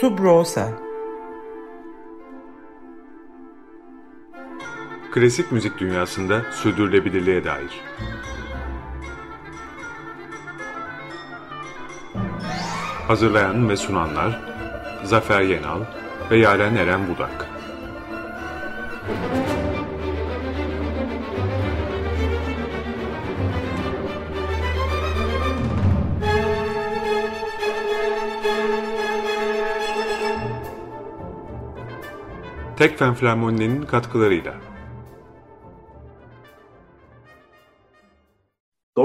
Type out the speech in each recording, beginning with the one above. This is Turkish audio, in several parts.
Subrosa Klasik müzik dünyasında sürdürülebilirliğe dair. Hazırlayan ve sunanlar Zafer Yenal ve Yaren Eren Budak. Tekfen Flamoninin katkılarıyla.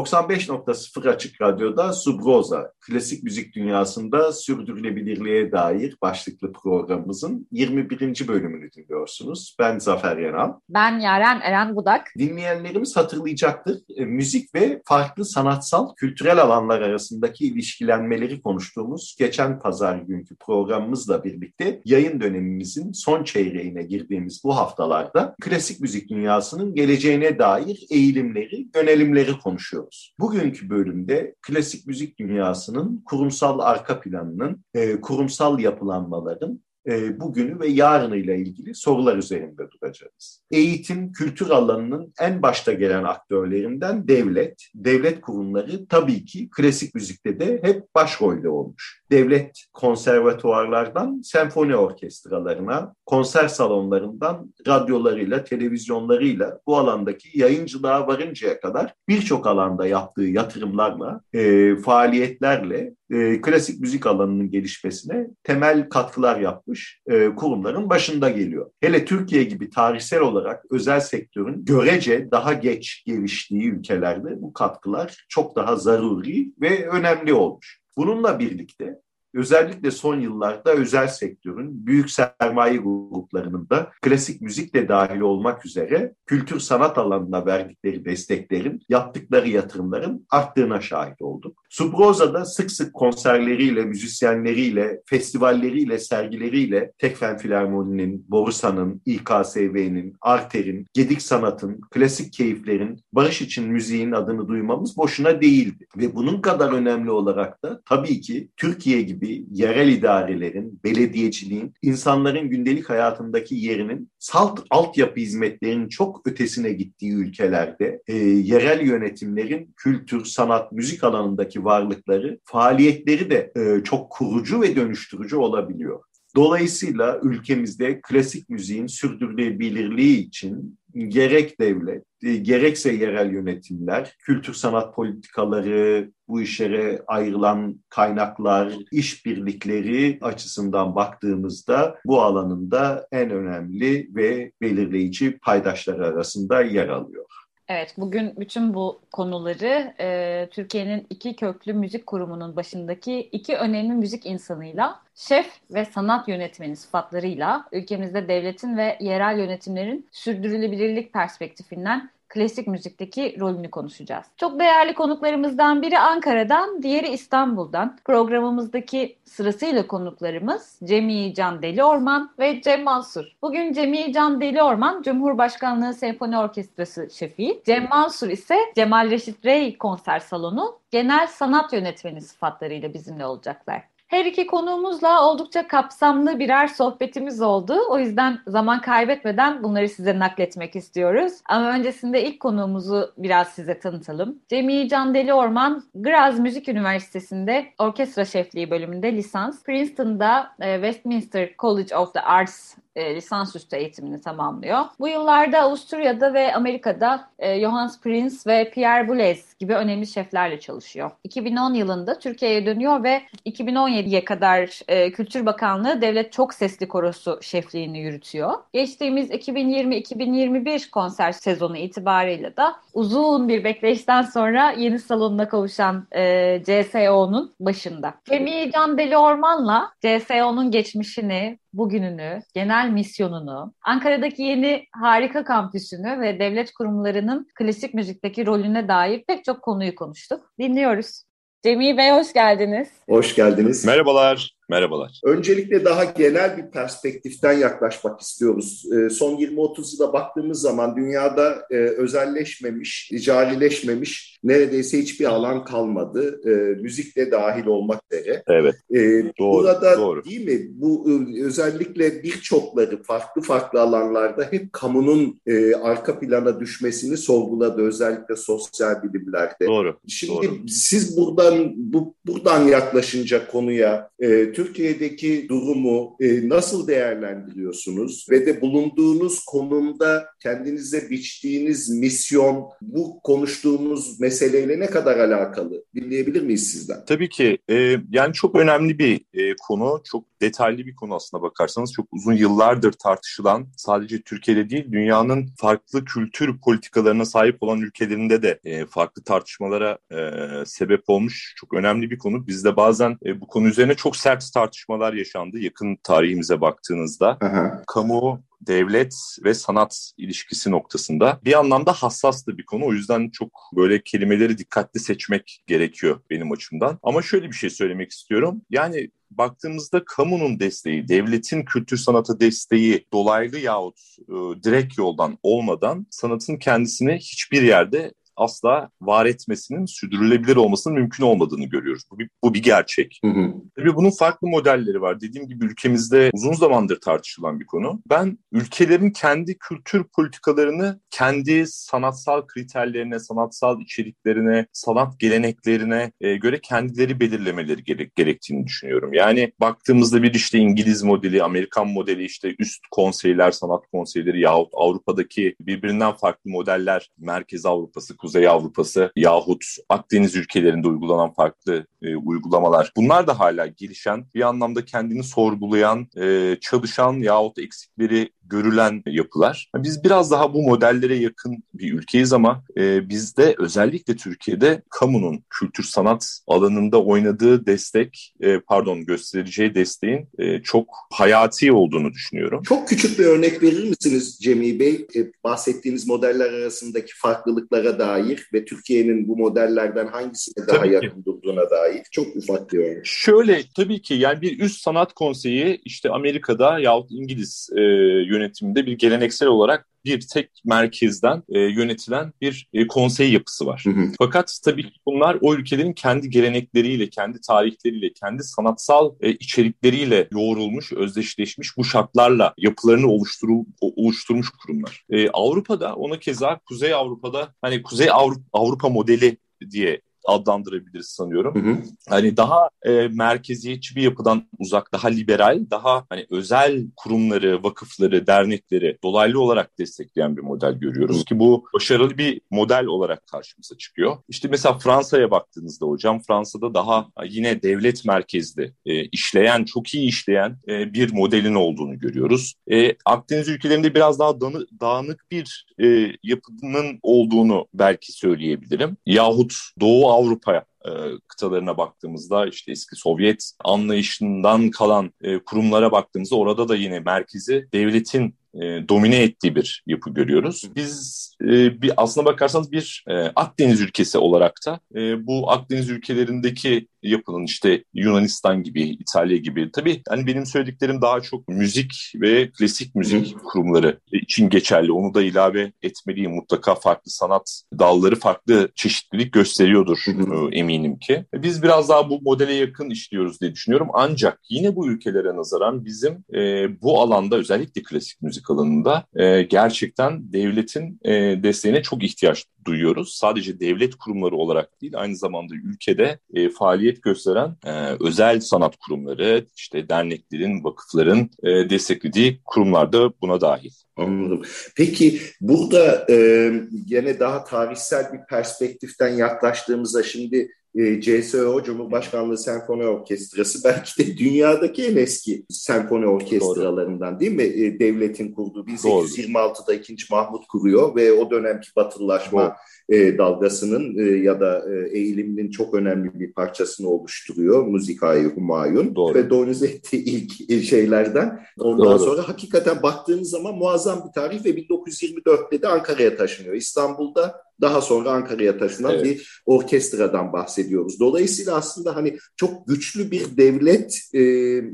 95.0 Açık Radyo'da Subroza, klasik müzik dünyasında sürdürülebilirliğe dair başlıklı programımızın 21. bölümünü dinliyorsunuz. Ben Zafer Yanal. Ben Yaren Eren Budak. Dinleyenlerimiz hatırlayacaktır. E, müzik ve farklı sanatsal, kültürel alanlar arasındaki ilişkilenmeleri konuştuğumuz geçen pazar günkü programımızla birlikte yayın dönemimizin son çeyreğine girdiğimiz bu haftalarda klasik müzik dünyasının geleceğine dair eğilimleri, yönelimleri konuşuyoruz konuşuyoruz. Bugünkü bölümde klasik müzik dünyasının kurumsal arka planının, e, kurumsal yapılanmaların e, bugünü ve yarınıyla ilgili sorular üzerinde duracağız. Eğitim, kültür alanının en başta gelen aktörlerinden devlet, devlet kurumları tabii ki klasik müzikte de hep başrolde olmuş. Devlet konservatuvarlardan senfoni orkestralarına, konser salonlarından radyolarıyla, televizyonlarıyla bu alandaki yayıncılığa varıncaya kadar birçok alanda yaptığı yatırımlarla, e, faaliyetlerle e, klasik müzik alanının gelişmesine temel katkılar yapmış e, kurumların başında geliyor. Hele Türkiye gibi tarihsel olarak özel sektörün görece daha geç geliştiği ülkelerde bu katkılar çok daha zaruri ve önemli olmuş. Bununla birlikte özellikle son yıllarda özel sektörün büyük sermaye gruplarının da klasik müzik de dahil olmak üzere kültür sanat alanına verdikleri desteklerin, yaptıkları yatırımların arttığına şahit olduk. Subroza'da sık sık konserleriyle, müzisyenleriyle, festivalleriyle, sergileriyle Tekfen Filarmoni'nin, Borusan'ın, İKSV'nin, Arter'in, Gedik Sanat'ın, klasik keyiflerin, barış için müziğin adını duymamız boşuna değildi. Ve bunun kadar önemli olarak da tabii ki Türkiye gibi gibi yerel idarelerin, belediyeciliğin, insanların gündelik hayatındaki yerinin salt altyapı hizmetlerinin çok ötesine gittiği ülkelerde e, yerel yönetimlerin kültür, sanat, müzik alanındaki varlıkları, faaliyetleri de e, çok kurucu ve dönüştürücü olabiliyor. Dolayısıyla ülkemizde klasik müziğin sürdürülebilirliği için gerek devlet, e, gerekse yerel yönetimler, kültür sanat politikaları, bu işlere ayrılan kaynaklar, işbirlikleri açısından baktığımızda bu alanında en önemli ve belirleyici paydaşları arasında yer alıyor. Evet, bugün bütün bu konuları e, Türkiye'nin iki köklü müzik kurumunun başındaki iki önemli müzik insanıyla, şef ve sanat yönetmeni sıfatlarıyla ülkemizde devletin ve yerel yönetimlerin sürdürülebilirlik perspektifinden klasik müzikteki rolünü konuşacağız. Çok değerli konuklarımızdan biri Ankara'dan, diğeri İstanbul'dan. Programımızdaki sırasıyla konuklarımız Cemil Can Deli Orman ve Cem Mansur. Bugün Cemil Can Deli Orman Cumhurbaşkanlığı Senfoni Orkestrası şefi. Cem Mansur ise Cemal Reşit Rey Konser Salonu Genel Sanat Yönetmeni sıfatlarıyla bizimle olacaklar. Her iki konuğumuzla oldukça kapsamlı birer sohbetimiz oldu. O yüzden zaman kaybetmeden bunları size nakletmek istiyoruz. Ama öncesinde ilk konuğumuzu biraz size tanıtalım. Cemil Can Deli Orman, Graz Müzik Üniversitesi'nde orkestra şefliği bölümünde lisans. Princeton'da e, Westminster College of the Arts e, lisansüstü eğitimini tamamlıyor. Bu yıllarda Avusturya'da ve Amerika'da e, Johannes Prince ve Pierre Boulez gibi önemli şeflerle çalışıyor. 2010 yılında Türkiye'ye dönüyor ve 2017'ye kadar e, Kültür Bakanlığı Devlet Çok Sesli Korosu şefliğini yürütüyor. Geçtiğimiz 2020-2021 konser sezonu itibariyle da uzun bir bekleyişten sonra yeni salonuna kavuşan e, CSO'nun başında. Cemil Can Deli Orman'la CSO'nun geçmişini, bugününü, genel misyonunu, Ankara'daki yeni harika kampüsünü ve devlet kurumlarının klasik müzikteki rolüne dair pek çok konuyu konuştuk. Dinliyoruz. Cemil Bey hoş geldiniz. Hoş geldiniz. Merhabalar. Merhabalar. Öncelikle daha genel bir perspektiften yaklaşmak istiyoruz. Ee, son 20-30 yıla baktığımız zaman dünyada e, özelleşmemiş, ticarileşmemiş neredeyse hiçbir alan kalmadı. Ee, müzik de dahil olmak üzere. Evet. Ee, doğru, Burada doğru. değil mi? Bu e, özellikle birçokları farklı farklı alanlarda hep kamunun e, arka plana düşmesini sorguladı. Özellikle sosyal bilimlerde. Doğru. Şimdi doğru. siz buradan bu buradan yaklaşınca konuya e, Türkiye'deki durumu e, nasıl değerlendiriyorsunuz ve de bulunduğunuz konumda kendinize biçtiğiniz misyon bu konuştuğumuz meseleyle ne kadar alakalı? Dinleyebilir miyiz sizden? Tabii ki. E, yani çok önemli bir e, konu, çok detaylı bir konu aslına bakarsanız. Çok uzun yıllardır tartışılan, sadece Türkiye'de değil, dünyanın farklı kültür politikalarına sahip olan ülkelerinde de e, farklı tartışmalara e, sebep olmuş çok önemli bir konu. Bizde bazen e, bu konu üzerine çok sert tartışmalar yaşandı yakın tarihimize baktığınızda. Aha. Kamu devlet ve sanat ilişkisi noktasında bir anlamda hassas da bir konu. O yüzden çok böyle kelimeleri dikkatli seçmek gerekiyor benim açımdan. Ama şöyle bir şey söylemek istiyorum. Yani baktığımızda kamunun desteği, devletin kültür sanata desteği dolaylı yahut e, direkt yoldan olmadan sanatın kendisini hiçbir yerde asla var etmesinin, sürdürülebilir olmasının mümkün olmadığını görüyoruz. Bu bir, bu bir gerçek. Hı hı. Tabii bunun farklı modelleri var. Dediğim gibi ülkemizde uzun zamandır tartışılan bir konu. Ben ülkelerin kendi kültür politikalarını kendi sanatsal kriterlerine, sanatsal içeriklerine, sanat geleneklerine e, göre kendileri belirlemeleri gerek, gerektiğini düşünüyorum. Yani baktığımızda bir işte İngiliz modeli, Amerikan modeli, işte üst konseyler, sanat konseyleri yahut Avrupa'daki birbirinden farklı modeller, Merkez Avrupa'sı, Kuzey Avrupa'sı yahut Akdeniz ülkelerinde uygulanan farklı e, uygulamalar. Bunlar da hala gelişen, bir anlamda kendini sorgulayan, e, çalışan yahut eksikleri görülen yapılar. Biz biraz daha bu modellere yakın bir ülkeyiz ama e, bizde özellikle Türkiye'de kamunun kültür sanat alanında oynadığı destek, e, pardon göstereceği desteğin e, çok hayati olduğunu düşünüyorum. Çok küçük bir örnek verir misiniz Cemil Bey? E, bahsettiğiniz modeller arasındaki farklılıklara dair ve Türkiye'nin bu modellerden hangisine daha tabii yakın ki. durduğuna dair çok ufak bir örnek. Şöyle tabii ki yani bir üst sanat konseyi işte Amerika'da yahut İngiliz e, yönetiminde bir geleneksel olarak bir tek merkezden e, yönetilen bir e, konsey yapısı var. Hı hı. Fakat tabii bunlar o ülkelerin kendi gelenekleriyle, kendi tarihleriyle, kendi sanatsal e, içerikleriyle yoğrulmuş, özdeşleşmiş bu şartlarla yapılarını oluşturu, oluşturmuş kurumlar. E, Avrupa'da ona keza Kuzey Avrupa'da hani Kuzey Avrupa, Avrupa modeli diye adlandırabiliriz sanıyorum. Hı hı. Hani daha e, merkeziyetçi bir yapıdan uzak, daha liberal, daha hani özel kurumları, vakıfları, dernekleri dolaylı olarak destekleyen bir model görüyoruz hı. ki bu başarılı bir model olarak karşımıza çıkıyor. İşte mesela Fransa'ya baktığınızda hocam Fransa'da daha yine devlet merkezli e, işleyen, çok iyi işleyen e, bir modelin olduğunu görüyoruz. E, Akdeniz ülkelerinde biraz daha danı, dağınık bir e, yapının olduğunu belki söyleyebilirim. Yahut Doğu Avrupa'ya e, kıtalarına baktığımızda işte eski Sovyet anlayışından kalan e, kurumlara baktığımızda orada da yine merkezi devletin e, domine ettiği bir yapı görüyoruz. Biz e, bir aslına bakarsanız bir e, Akdeniz ülkesi olarak da e, bu Akdeniz ülkelerindeki yapının işte Yunanistan gibi, İtalya gibi tabii hani benim söylediklerim daha çok müzik ve klasik müzik Hı. kurumları için geçerli. Onu da ilave etmeliyim. Mutlaka farklı sanat dalları farklı çeşitlilik gösteriyordur Hı. E, eminim ki. Biz biraz daha bu modele yakın işliyoruz diye düşünüyorum. Ancak yine bu ülkelere nazaran bizim e, bu alanda özellikle klasik müzik alanında e, gerçekten devletin e, desteğine çok ihtiyaç duyuyoruz. Sadece devlet kurumları olarak değil aynı zamanda ülkede e, faaliyet gösteren e, özel sanat kurumları, işte derneklerin, vakıfların e, desteklediği kurumlar da buna dahil. Anladım. Peki burada e, gene daha tarihsel bir perspektiften yaklaştığımızda şimdi e, CSO Cumhurbaşkanlığı Senfoni Orkestrası belki de dünyadaki en eski senfoni orkestralarından değil mi? E, devletin kurduğu 1826'da 2. Mahmut kuruyor ve o dönemki batılılaşma e, dalgasının e, ya da e, eğiliminin çok önemli bir parçasını oluşturuyor. Müzikayı Humayun Doğru. ve donize ettiği ilk e, şeylerden. Ondan Doğru. sonra hakikaten baktığınız zaman muazzam bir tarih ve 1924'te de Ankara'ya taşınıyor. İstanbul'da daha sonra Ankara'ya taşınan evet. bir orkestradan bahsediyoruz. Dolayısıyla aslında hani çok güçlü bir devlet e,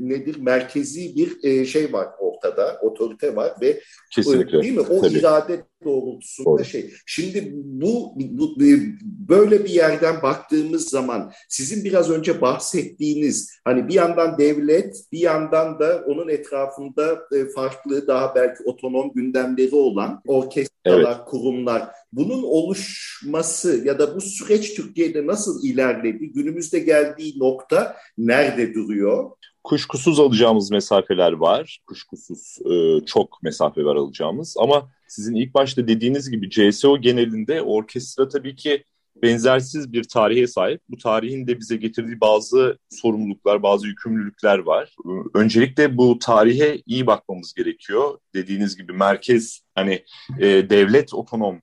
nedir merkezi bir e, şey var ortada, otorite var ve Kesinlikle. değil mi? O Tabii. irade doğrultusunda Doğru. şey. Şimdi bu, bu böyle bir yerden baktığımız zaman sizin biraz önce bahsettiğiniz hani bir yandan devlet bir yandan da onun etrafında e, farklı daha belki otonom gündemleri olan orkestralar, evet. kurumlar bunun oluşması ya da bu süreç Türkiye'de nasıl ilerledi? Günümüzde geldiği nokta nerede duruyor? Kuşkusuz alacağımız mesafeler var. Kuşkusuz e, çok mesafe var alacağımız. Ama sizin ilk başta dediğiniz gibi CSO genelinde orkestra tabii ki benzersiz bir tarihe sahip. Bu tarihin de bize getirdiği bazı sorumluluklar, bazı yükümlülükler var. Öncelikle bu tarihe iyi bakmamız gerekiyor. Dediğiniz gibi merkez hani e, devlet otonom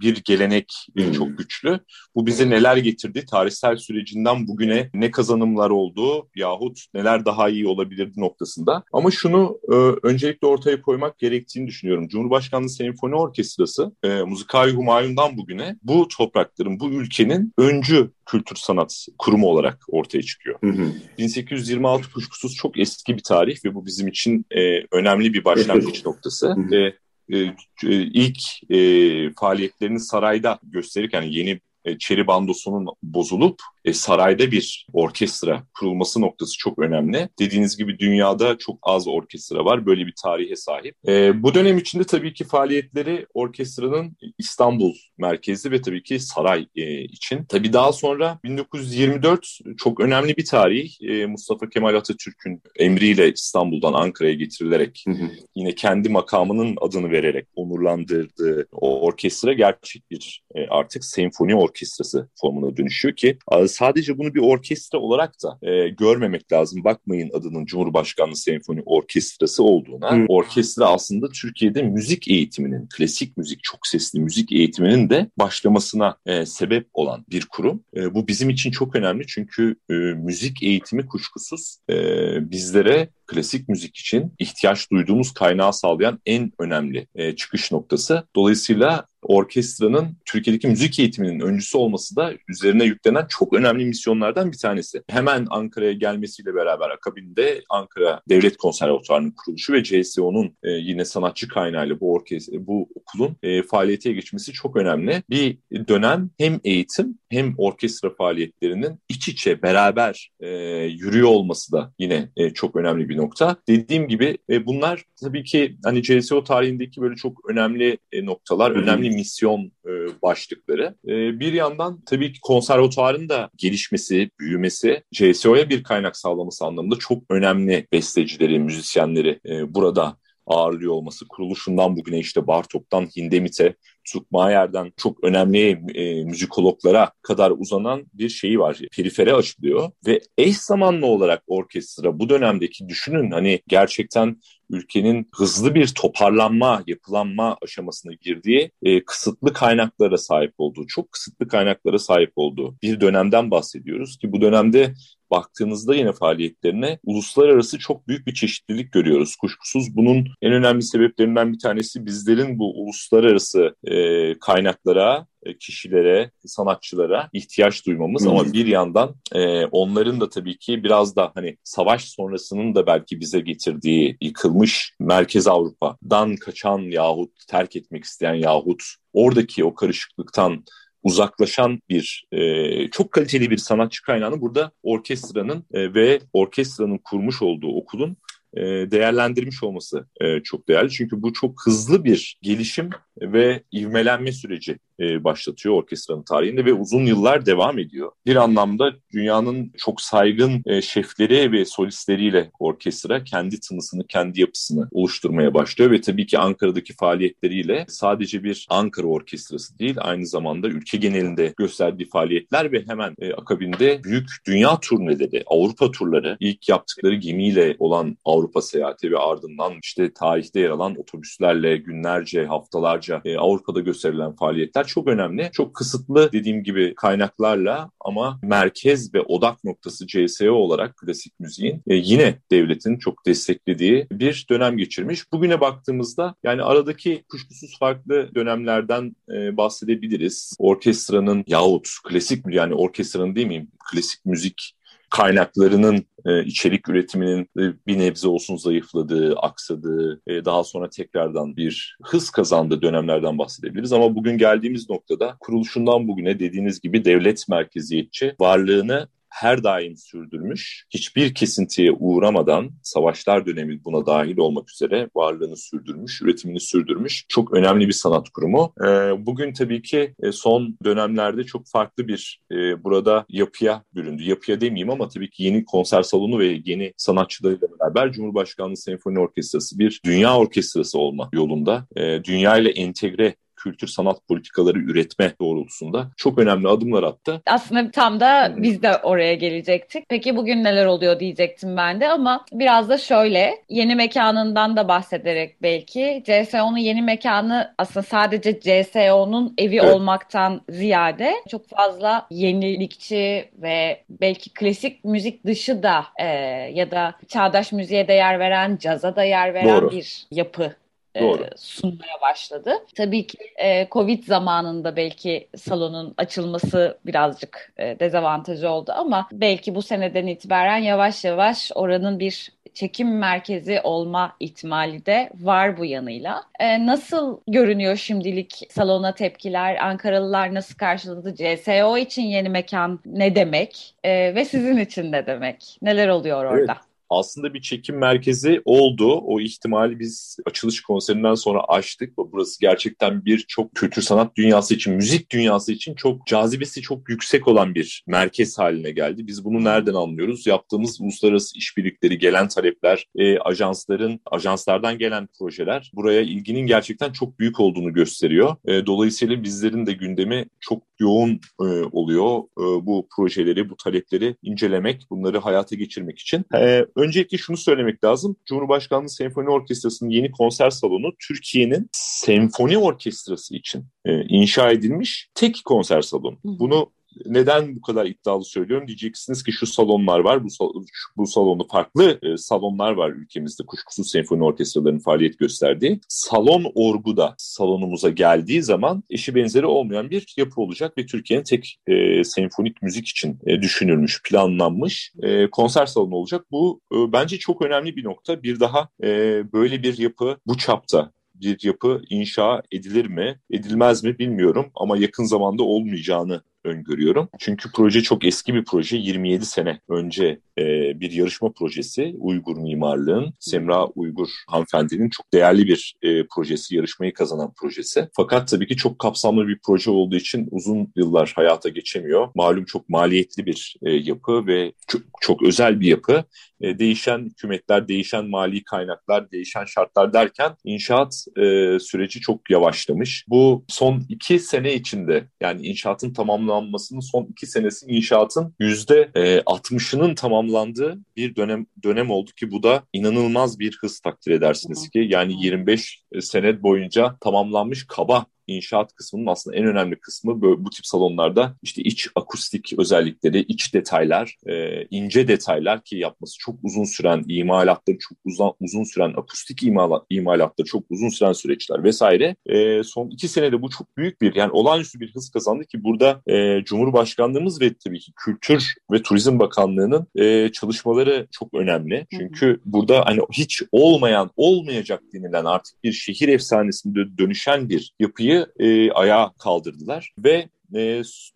bir gelenek hmm. çok güçlü. Bu bize neler getirdi? Tarihsel sürecinden bugüne ne kazanımlar oldu yahut neler daha iyi olabilirdi noktasında. Ama şunu e, öncelikle ortaya koymak gerektiğini düşünüyorum. Cumhurbaşkanlığı Senfoni Orkestrası e, Muzikai Humayun'dan bugüne bu toprakların, bu ülkenin öncü kültür sanat kurumu olarak ortaya çıkıyor. Hı hı. 1826 kuşkusuz çok eski bir tarih ve bu bizim için e, önemli bir başlangıç noktası. Hı e, e, ilk e, faaliyetlerini sarayda gösterirken yani yeni e, Çeri bandosunun bozulup e, sarayda bir orkestra kurulması noktası çok önemli. Dediğiniz gibi dünyada çok az orkestra var. Böyle bir tarihe sahip. E, bu dönem içinde tabii ki faaliyetleri orkestranın İstanbul merkezi ve tabii ki saray e, için. Tabii daha sonra 1924 çok önemli bir tarih. E, Mustafa Kemal Atatürk'ün emriyle İstanbul'dan Ankara'ya getirilerek yine kendi makamının adını vererek onurlandırdığı o orkestra gerçek bir e, artık senfoni orkestrası formuna dönüşüyor ki sadece bunu bir orkestra olarak da e, görmemek lazım. Bakmayın adının Cumhurbaşkanlığı Senfoni Orkestrası olduğuna. Hmm. Orkestra aslında Türkiye'de müzik eğitiminin, klasik müzik, çok sesli müzik eğitiminin de başlamasına e, sebep olan bir kurum. E, bu bizim için çok önemli çünkü e, müzik eğitimi kuşkusuz e, bizlere klasik müzik için ihtiyaç duyduğumuz kaynağı sağlayan en önemli e, çıkış noktası. Dolayısıyla orkestranın Türkiye'deki müzik eğitiminin öncüsü olması da üzerine yüklenen çok önemli misyonlardan bir tanesi. Hemen Ankara'ya gelmesiyle beraber akabinde Ankara Devlet Konservatuvarı'nın kuruluşu ve CSO'nun e, yine sanatçı kaynağıyla bu orkestra, bu okulun e, faaliyete geçmesi çok önemli. Bir dönem hem eğitim hem orkestra faaliyetlerinin iç içe beraber e, yürüyor olması da yine e, çok önemli bir nokta. Dediğim gibi e, bunlar tabii ki hani CSO tarihindeki böyle çok önemli e, noktalar, önemli misyon e, başlıkları. E, bir yandan tabii ki konservatuarın da gelişmesi, büyümesi, CSO'ya bir kaynak sağlaması anlamında çok önemli bestecileri, müzisyenleri e, burada ağırlıyor olması kuruluşundan bugüne işte Bartok'tan Hindemit'e Zuckmayer'den çok önemli e, müzikologlara kadar uzanan bir şeyi var. Perifere açılıyor ve eş zamanlı olarak orkestra bu dönemdeki düşünün hani gerçekten ülkenin hızlı bir toparlanma, yapılanma aşamasına girdiği e, kısıtlı kaynaklara sahip olduğu, çok kısıtlı kaynaklara sahip olduğu bir dönemden bahsediyoruz ki bu dönemde baktığınızda yine faaliyetlerine uluslararası çok büyük bir çeşitlilik görüyoruz. Kuşkusuz bunun en önemli sebeplerinden bir tanesi bizlerin bu uluslararası e, kaynaklara e, kişilere, sanatçılara ihtiyaç duymamız ama bir yandan e, onların da tabii ki biraz da hani savaş sonrasının da belki bize getirdiği yıkılmış Merkez Avrupa'dan kaçan yahut terk etmek isteyen yahut oradaki o karışıklıktan uzaklaşan bir e, çok kaliteli bir sanatçı kaynağını burada orkestranın e, ve orkestranın kurmuş olduğu okulun e, değerlendirmiş olması e, çok değerli. Çünkü bu çok hızlı bir gelişim ve ivmelenme süreci e, başlatıyor orkestranın tarihinde ve uzun yıllar devam ediyor. Bir anlamda dünyanın çok saygın e, şefleri ve solistleriyle orkestra kendi tınısını, kendi yapısını oluşturmaya başlıyor ve tabii ki Ankara'daki faaliyetleriyle sadece bir Ankara orkestrası değil, aynı zamanda ülke genelinde gösterdiği faaliyetler ve hemen e, akabinde büyük dünya turneleri, Avrupa turları, ilk yaptıkları gemiyle olan Avrupa seyahati ve ardından işte tarihte yer alan otobüslerle günlerce, haftalarca yıllarca e, Avrupa'da gösterilen faaliyetler çok önemli. Çok kısıtlı dediğim gibi kaynaklarla ama merkez ve odak noktası CSO olarak klasik müziğin e, yine devletin çok desteklediği bir dönem geçirmiş. Bugüne baktığımızda yani aradaki kuşkusuz farklı dönemlerden e, bahsedebiliriz. Orkestranın yahut klasik yani orkestranın değil miyim? Klasik müzik kaynaklarının e, içerik üretiminin e, bir nebze olsun zayıfladığı, aksadığı, e, daha sonra tekrardan bir hız kazandığı dönemlerden bahsedebiliriz. Ama bugün geldiğimiz noktada kuruluşundan bugüne dediğiniz gibi devlet merkeziyetçi varlığını her daim sürdürmüş, hiçbir kesintiye uğramadan savaşlar dönemi buna dahil olmak üzere varlığını sürdürmüş, üretimini sürdürmüş çok önemli bir sanat kurumu. E, bugün tabii ki e, son dönemlerde çok farklı bir e, burada yapıya büründü. Yapıya demeyeyim ama tabii ki yeni konser salonu ve yeni sanatçılarıyla beraber Cumhurbaşkanlığı Senfoni Orkestrası bir dünya orkestrası olma yolunda. E, dünya ile entegre kültür sanat politikaları üretme doğrultusunda çok önemli adımlar attı. Aslında tam da biz de oraya gelecektik. Peki bugün neler oluyor diyecektim ben de ama biraz da şöyle yeni mekanından da bahsederek belki CSO'nun yeni mekanı aslında sadece CSO'nun evi evet. olmaktan ziyade çok fazla yenilikçi ve belki klasik müzik dışı da e, ya da çağdaş müziğe değer veren, caza da yer veren Doğru. bir yapı Doğru. E, sunmaya başladı. Tabii ki e, Covid zamanında belki salonun açılması birazcık e, dezavantajı oldu ama belki bu seneden itibaren yavaş yavaş oranın bir çekim merkezi olma ihtimali de var bu yanıyla. E, nasıl görünüyor şimdilik salona tepkiler? Ankaralılar nasıl karşıladı? CSO için yeni mekan ne demek? E, ve sizin için ne demek? Neler oluyor orada? Evet aslında bir çekim merkezi oldu. O ihtimali biz açılış konserinden sonra açtık. Burası gerçekten bir çok kültür sanat dünyası için, müzik dünyası için çok cazibesi çok yüksek olan bir merkez haline geldi. Biz bunu nereden anlıyoruz? Yaptığımız uluslararası işbirlikleri, gelen talepler, e, ajansların, ajanslardan gelen projeler buraya ilginin gerçekten çok büyük olduğunu gösteriyor. E, dolayısıyla bizlerin de gündemi çok yoğun e, oluyor. E, bu projeleri, bu talepleri incelemek, bunları hayata geçirmek için. E, öncelikle şunu söylemek lazım. Cumhurbaşkanlığı Senfoni Orkestrası'nın yeni konser salonu Türkiye'nin senfoni orkestrası için e, inşa edilmiş tek konser salonu. Bunu neden bu kadar iddialı söylüyorum? Diyeceksiniz ki şu salonlar var, bu, bu salonda farklı e, salonlar var ülkemizde kuşkusuz senfoni orkestralarının faaliyet gösterdiği. Salon orgu da salonumuza geldiği zaman eşi benzeri olmayan bir yapı olacak ve Türkiye'nin tek e, senfonik müzik için e, düşünülmüş, planlanmış e, konser salonu olacak. Bu e, bence çok önemli bir nokta. Bir daha e, böyle bir yapı bu çapta bir yapı inşa edilir mi, edilmez mi bilmiyorum ama yakın zamanda olmayacağını öngörüyorum. Çünkü proje çok eski bir proje. 27 sene önce e, bir yarışma projesi. Uygur mimarlığın, Semra Uygur hanımefendinin çok değerli bir e, projesi, yarışmayı kazanan projesi. Fakat tabii ki çok kapsamlı bir proje olduğu için uzun yıllar hayata geçemiyor. Malum çok maliyetli bir e, yapı ve çok, çok özel bir yapı. E, değişen hükümetler, değişen mali kaynaklar, değişen şartlar derken inşaat e, süreci çok yavaşlamış. Bu son iki sene içinde yani inşaatın tamamlanmasının son iki senesi inşaatın yüzde e, 60'ının tamamlandığı bir dönem dönem oldu ki bu da inanılmaz bir hız takdir edersiniz ki yani 25 sene boyunca tamamlanmış kaba inşaat kısmının aslında en önemli kısmı böyle, bu tip salonlarda işte iç akustik özellikleri, iç detaylar, e, ince detaylar ki yapması çok uzun süren imalatları, çok uzun, uzun süren akustik imalat, imalatları, çok uzun süren süreçler vesaire. E, son iki senede bu çok büyük bir yani olağanüstü bir hız kazandı ki burada e, Cumhurbaşkanlığımız ve tabii ki Kültür ve Turizm Bakanlığı'nın e, çalışmaları çok önemli. Çünkü hı hı. burada hani hiç olmayan, olmayacak denilen artık bir şehir efsanesinde dönüşen bir yapıyı Aralık'ı e, ayağa kaldırdılar ve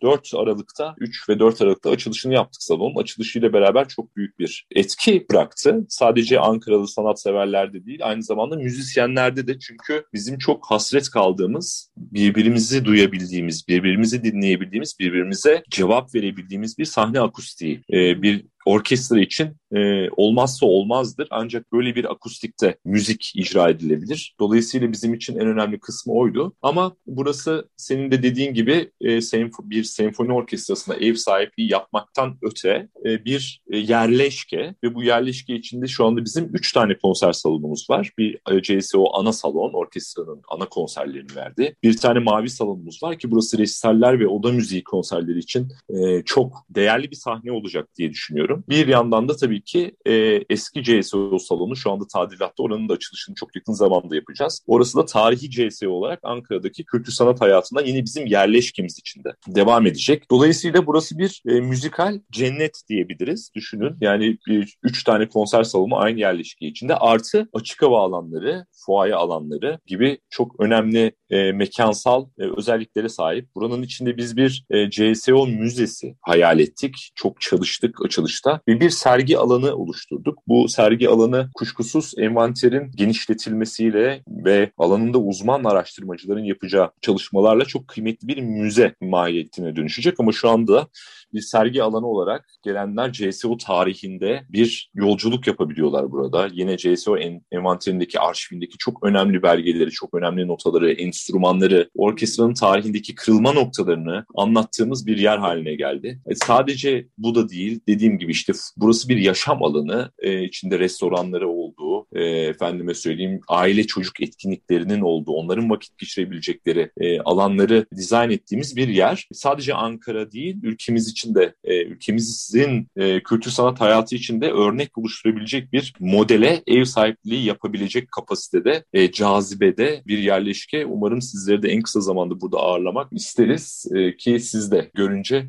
4 Aralık'ta 3 ve 4 Aralık'ta açılışını yaptık salonun. Açılışıyla beraber çok büyük bir etki bıraktı. Sadece Ankaralı sanatseverlerde değil aynı zamanda müzisyenlerde de çünkü bizim çok hasret kaldığımız, birbirimizi duyabildiğimiz, birbirimizi dinleyebildiğimiz, birbirimize cevap verebildiğimiz bir sahne akustiği, bir orkestra için e, olmazsa olmazdır. Ancak böyle bir akustikte müzik icra edilebilir. Dolayısıyla bizim için en önemli kısmı oydu. Ama burası senin de dediğin gibi e, senfo bir senfoni orkestrasına ev sahipliği yapmaktan öte e, bir e, yerleşke ve bu yerleşke içinde şu anda bizim üç tane konser salonumuz var. Bir e, CSO ana salon, orkestranın ana konserlerini verdi. Bir tane mavi salonumuz var ki burası resitaller ve oda müziği konserleri için e, çok değerli bir sahne olacak diye düşünüyorum. Bir yandan da tabii ki e, eski CSO salonu şu anda tadilatta oranın da açılışını çok yakın zamanda yapacağız. Orası da tarihi CSO olarak Ankara'daki kültür sanat hayatında yine bizim yerleşkemiz içinde devam edecek. Dolayısıyla burası bir e, müzikal cennet diyebiliriz. Düşünün yani bir, üç tane konser salonu aynı yerleşke içinde artı açık hava alanları, fuaye alanları gibi çok önemli e, mekansal e, özelliklere sahip. Buranın içinde biz bir e, CSO müzesi hayal ettik. Çok çalıştık açılışta ve bir sergi alanı oluşturduk. Bu sergi alanı kuşkusuz envanterin genişletilmesiyle ve alanında uzman araştırmacıların yapacağı çalışmalarla çok kıymetli bir müze mahiyetine dönüşecek ama şu anda bir sergi alanı olarak gelenler CSO tarihinde bir yolculuk yapabiliyorlar burada. Yine CSO en, envanterindeki arşivindeki çok önemli belgeleri, çok önemli notaları, enstrümanları, orkestranın tarihindeki kırılma noktalarını anlattığımız bir yer haline geldi. E, sadece bu da değil, dediğim gibi işte burası bir yaşam alanı, e, içinde restoranları olduğu, e, efendime söyleyeyim aile çocuk etkinliklerinin olduğu, onların vakit geçirebilecekleri e, alanları dizayn ettiğimiz bir yer. Sadece Ankara değil, ülkemiz için de, e, ülkemizin e, kültür sanat hayatı için de örnek oluşturabilecek bir modele ev sahipliği yapabilecek kapasitede, e, cazibede bir yerleşke. Umarım sizleri de en kısa zamanda burada ağırlamak isteriz e, ki siz de görünce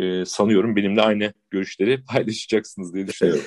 e, sanıyorum benimle aynı görüşleri paylaşacaksınız diye düşünüyorum.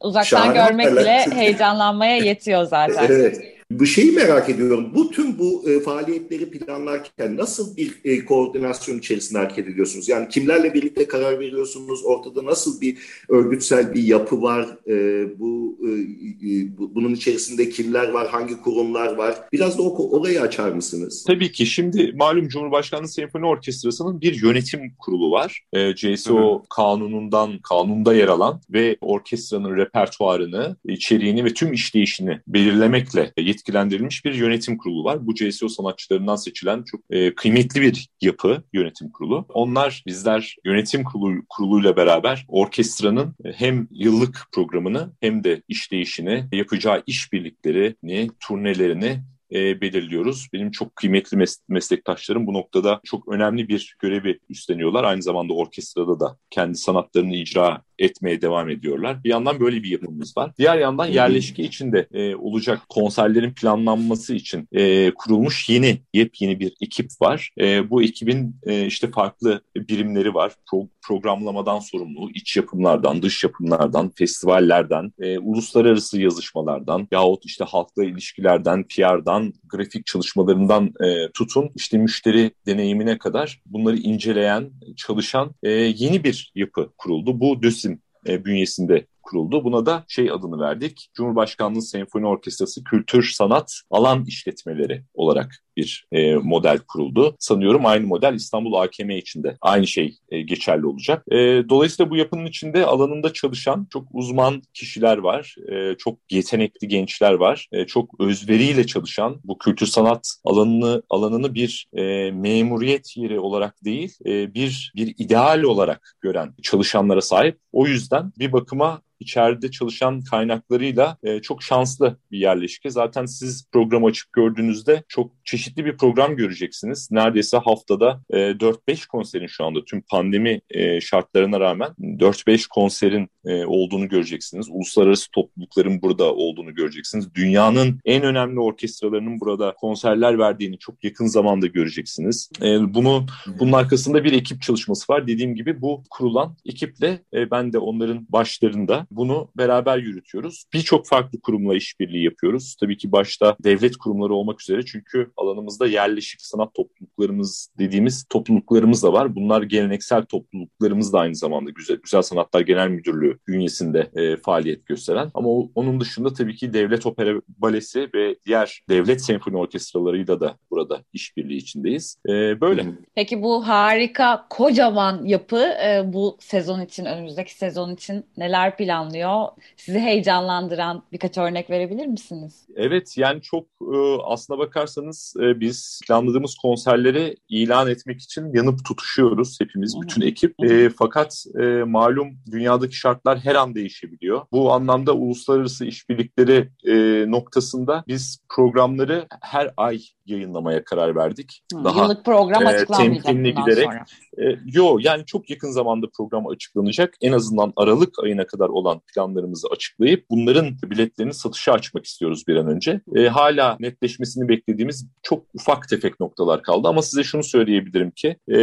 Uzaktan Şahane görmek bile heyecanlanmaya yetiyor zaten. evet. Bu şeyi merak ediyorum. Bu tüm bu e, faaliyetleri planlarken nasıl bir e, koordinasyon içerisinde hareket ediyorsunuz? Yani kimlerle birlikte karar veriyorsunuz? Ortada nasıl bir örgütsel bir yapı var? E, bu, e, e bu bunun içerisinde kimler var? Hangi kurumlar var? Biraz da o, orayı açar mısınız? Tabii ki. Şimdi malum Cumhurbaşkanlığı Senfoni Orkestrası'nın bir yönetim kurulu var. E, CSO Hı-hı. kanunundan kanunda yer alan ve orkestranın repertuarını, içeriğini ve tüm işleyişini belirlemekle yetkilendirilmiş bir yönetim kurulu var. Bu CSO sanatçılarından seçilen çok e, kıymetli bir yapı yönetim kurulu. Onlar bizler yönetim kurulu, kuruluyla beraber orkestranın hem yıllık programını hem de işleyişini, yapacağı işbirliklerini, turnelerini e, belirliyoruz. Benim çok kıymetli mes- meslektaşlarım bu noktada çok önemli bir görevi üstleniyorlar. Aynı zamanda orkestrada da kendi sanatlarını icra etmeye devam ediyorlar. Bir yandan böyle bir yapımız var. Diğer yandan yerleşke içinde e, olacak konserlerin planlanması için e, kurulmuş yeni, yepyeni bir ekip var. E, bu ekibin e, işte farklı birimleri var. Pro programlamadan sorumlu, iç yapımlardan, dış yapımlardan, festivallerden, e, uluslararası yazışmalardan yahut işte halkla ilişkilerden, PR'dan, grafik çalışmalarından e, tutun işte müşteri deneyimine kadar bunları inceleyen, çalışan e, yeni bir yapı kuruldu. Bu DÖSİM e, bünyesinde kuruldu. Buna da şey adını verdik. Cumhurbaşkanlığı Senfoni Orkestrası Kültür Sanat Alan İşletmeleri olarak bir e, model kuruldu. Sanıyorum aynı model İstanbul AKM içinde aynı şey e, geçerli olacak. E, dolayısıyla bu yapının içinde alanında çalışan çok uzman kişiler var. E, çok yetenekli gençler var. E, çok özveriyle çalışan bu kültür sanat alanını alanını bir e, memuriyet yeri olarak değil e, bir bir ideal olarak gören çalışanlara sahip. O yüzden bir bakıma içeride çalışan kaynaklarıyla e, çok şanslı bir yerleşke. Zaten siz programı açıp gördüğünüzde çok çeşitli bir program göreceksiniz. Neredeyse haftada e, 4-5 konserin şu anda tüm pandemi e, şartlarına rağmen 4-5 konserin e, olduğunu göreceksiniz. Uluslararası toplulukların burada olduğunu göreceksiniz. Dünyanın en önemli orkestralarının burada konserler verdiğini çok yakın zamanda göreceksiniz. E, bunu bunun arkasında bir ekip çalışması var. Dediğim gibi bu kurulan ekiple e, ben de onların başlarında bunu beraber yürütüyoruz. Birçok farklı kurumla işbirliği yapıyoruz. Tabii ki başta devlet kurumları olmak üzere çünkü alanımızda yerleşik sanat topluluklarımız dediğimiz topluluklarımız da var. Bunlar geleneksel topluluklarımız da aynı zamanda Güzel, Güzel Sanatlar Genel Müdürlüğü bünyesinde e, faaliyet gösteren. Ama o, onun dışında tabii ki devlet opera balesi ve diğer devlet senfoni orkestralarıyla da burada işbirliği içindeyiz. E, böyle. Peki bu harika kocaman yapı e, bu sezon için önümüzdeki sezon için neler planlıyor? Sizi heyecanlandıran birkaç örnek verebilir misiniz? Evet yani çok e, aslına bakarsanız e, biz planladığımız konserleri ilan etmek için yanıp tutuşuyoruz hepimiz bütün ekip. E, fakat e, malum dünyadaki şartlar her an değişebiliyor. Bu anlamda uluslararası işbirlikleri e, noktasında biz programları her ay yayınlamaya karar verdik. Hı, Daha Yıllık program e, temkinli giderek. Sonra. E, yo yani çok yakın zamanda program açıklanacak. En azından Aralık ayına kadar olan planlarımızı açıklayıp bunların biletlerini satışa açmak istiyoruz bir an önce. E, hala netleşmesini beklediğimiz çok ufak tefek noktalar kaldı ama size şunu söyleyebilirim ki e,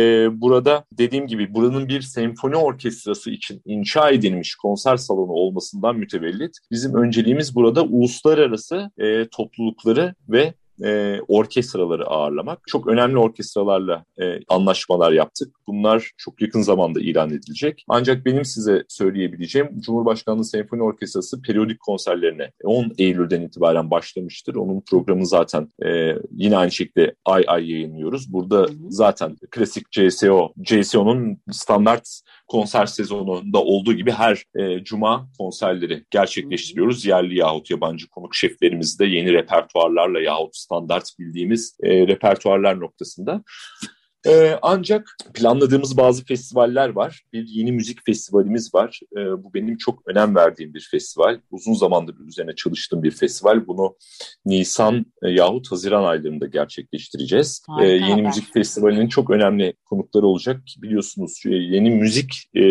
burada dediğim gibi buranın bir senfoni orkestrası için inşa edilmiş konser salonu olmasından mütevellit bizim önceliğimiz burada uluslararası e, toplulukları ve e, orkestraları ağırlamak. Çok önemli orkestralarla e, anlaşmalar yaptık. Bunlar çok yakın zamanda ilan edilecek. Ancak benim size söyleyebileceğim Cumhurbaşkanlığı Senfoni Orkestrası periyodik konserlerine 10 Eylül'den itibaren başlamıştır. Onun programı zaten e, yine aynı şekilde ay ay yayınlıyoruz. Burada zaten klasik CSO, CSO'nun standart konser sezonunda olduğu gibi her e, cuma konserleri gerçekleştiriyoruz. Yerli yahut yabancı konuk şeflerimiz de yeni repertuarlarla yahut standart bildiğimiz e, repertuarlar noktasında. Ee, ancak planladığımız bazı festivaller var. Bir yeni müzik festivalimiz var. Ee, bu benim çok önem verdiğim bir festival. Uzun zamandır üzerine çalıştığım bir festival. Bunu Nisan e, yahut Haziran aylarında gerçekleştireceğiz. Ee, yeni müzik festivalinin çok önemli konukları olacak. Biliyorsunuz e, yeni müzik e,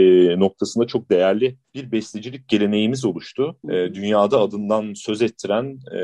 noktasında çok değerli bir bestecilik geleneğimiz oluştu. E, dünyada adından söz ettiren... E,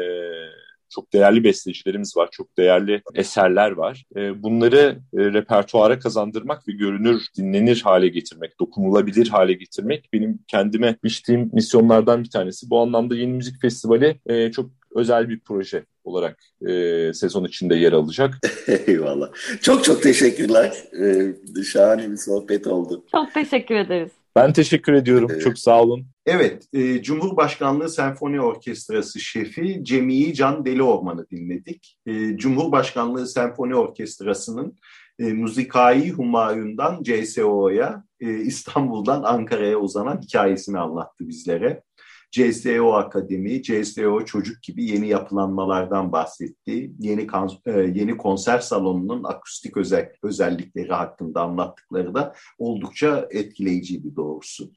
çok değerli bestecilerimiz var, çok değerli eserler var. E, bunları e, repertuara kazandırmak ve görünür, dinlenir hale getirmek, dokunulabilir hale getirmek benim kendime biçtiğim misyonlardan bir tanesi. Bu anlamda Yeni Müzik Festivali e, çok özel bir proje olarak e, sezon içinde yer alacak. Eyvallah. Çok çok teşekkürler. Ee, şahane bir sohbet oldu. Çok teşekkür ederiz. Ben teşekkür ediyorum. Evet. Çok sağ olun. Evet, e, Cumhurbaşkanlığı Senfoni Orkestrası şefi Cemii Can Deli Orman'ı dinledik. E, Cumhurbaşkanlığı Senfoni Orkestrası'nın e, Müzikai Humayun'dan CSO'ya, e, İstanbul'dan Ankara'ya uzanan hikayesini anlattı bizlere. CSO Akademi, CSO Çocuk gibi yeni yapılanmalardan bahsetti. Yeni e, yeni konser salonunun akustik özel, özellikleri hakkında anlattıkları da oldukça etkileyiciydi doğrusu.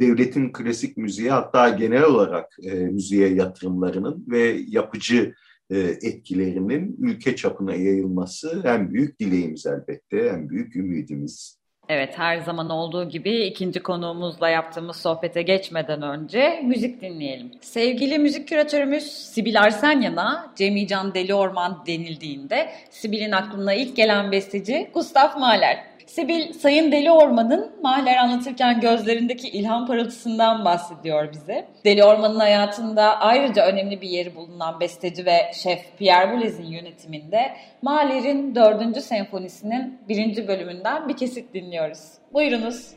Devletin klasik müziğe hatta genel olarak e, müziğe yatırımlarının ve yapıcı e, etkilerinin ülke çapına yayılması en büyük dileğimiz elbette, en büyük ümidimiz. Evet her zaman olduğu gibi ikinci konuğumuzla yaptığımız sohbete geçmeden önce müzik dinleyelim. Sevgili müzik küratörümüz Sibil Arsenyan'a Cemil Can Deli Orman denildiğinde Sibil'in aklına ilk gelen besteci Gustav Mahler. Sibil, Sayın Deli Orman'ın Mahler anlatırken gözlerindeki ilham parıltısından bahsediyor bize. Deli Orman'ın hayatında ayrıca önemli bir yeri bulunan besteci ve şef Pierre Boulez'in yönetiminde Mahler'in 4. senfonisinin birinci bölümünden bir kesit dinliyoruz. Buyurunuz.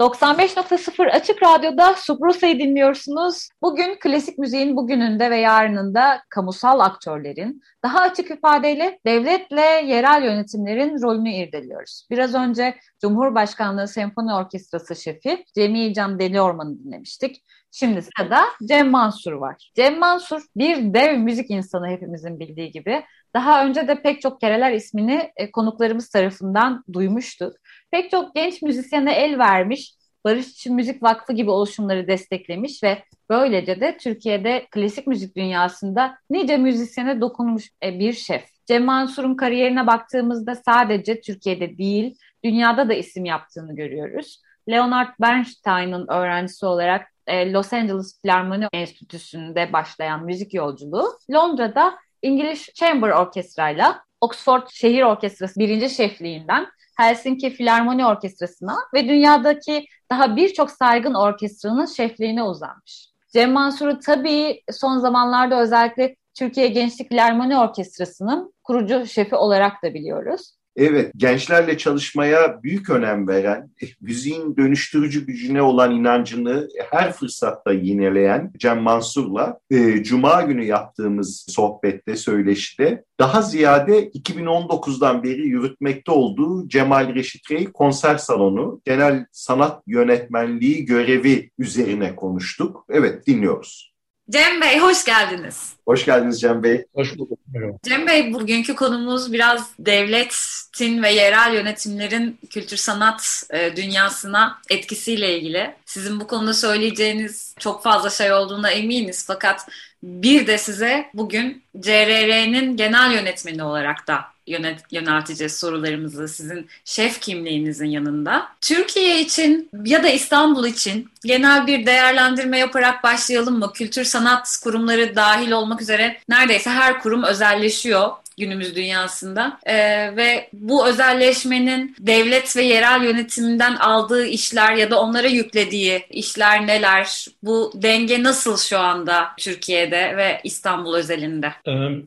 95.0 Açık Radyo'da Subrusa'yı dinliyorsunuz. Bugün klasik müziğin bugününde ve yarınında kamusal aktörlerin daha açık ifadeyle devletle yerel yönetimlerin rolünü irdeliyoruz. Biraz önce Cumhurbaşkanlığı Senfoni Orkestrası şefi Cemil Can Deli Orman'ı dinlemiştik. Şimdi sırada Cem Mansur var. Cem Mansur bir dev müzik insanı hepimizin bildiği gibi. Daha önce de pek çok kereler ismini e, konuklarımız tarafından duymuştuk. Pek çok genç müzisyene el vermiş, Barışçı Müzik Vakfı gibi oluşumları desteklemiş ve böylece de Türkiye'de klasik müzik dünyasında nice müzisyene dokunmuş e, bir şef. Cem Mansur'un kariyerine baktığımızda sadece Türkiye'de değil, dünyada da isim yaptığını görüyoruz. Leonard Bernstein'ın öğrencisi olarak e, Los Angeles Philharmonic Enstitüsü'nde başlayan müzik yolculuğu, Londra'da İngiliz Chamber Orkestra'yla Oxford Şehir Orkestrası birinci şefliğinden Helsinki Filarmoni Orkestrası'na ve dünyadaki daha birçok saygın orkestranın şefliğine uzanmış. Cem Mansur'u tabii son zamanlarda özellikle Türkiye Gençlik Filarmoni Orkestrası'nın kurucu şefi olarak da biliyoruz. Evet, gençlerle çalışmaya büyük önem veren, e, müziğin dönüştürücü gücüne olan inancını her fırsatta yineleyen Cem Mansur'la e, Cuma günü yaptığımız sohbette, söyleşide daha ziyade 2019'dan beri yürütmekte olduğu Cemal Reşit Rey konser salonu genel sanat yönetmenliği görevi üzerine konuştuk. Evet, dinliyoruz. Cem Bey hoş geldiniz. Hoş geldiniz Cem Bey. Hoş bulduk. Cem Bey bugünkü konumuz biraz devletin ve yerel yönetimlerin kültür sanat e, dünyasına etkisiyle ilgili. Sizin bu konuda söyleyeceğiniz çok fazla şey olduğuna eminiz fakat bir de size bugün CRR'nin genel yönetmeni olarak da yönet, yönelteceğiz sorularımızı sizin şef kimliğinizin yanında. Türkiye için ya da İstanbul için genel bir değerlendirme yaparak başlayalım mı? Kültür sanat kurumları dahil olmak üzere neredeyse her kurum özelleşiyor günümüz dünyasında e, ve bu özelleşmenin devlet ve yerel yönetiminden aldığı işler ya da onlara yüklediği işler neler? Bu denge nasıl şu anda Türkiye'de ve İstanbul özelinde?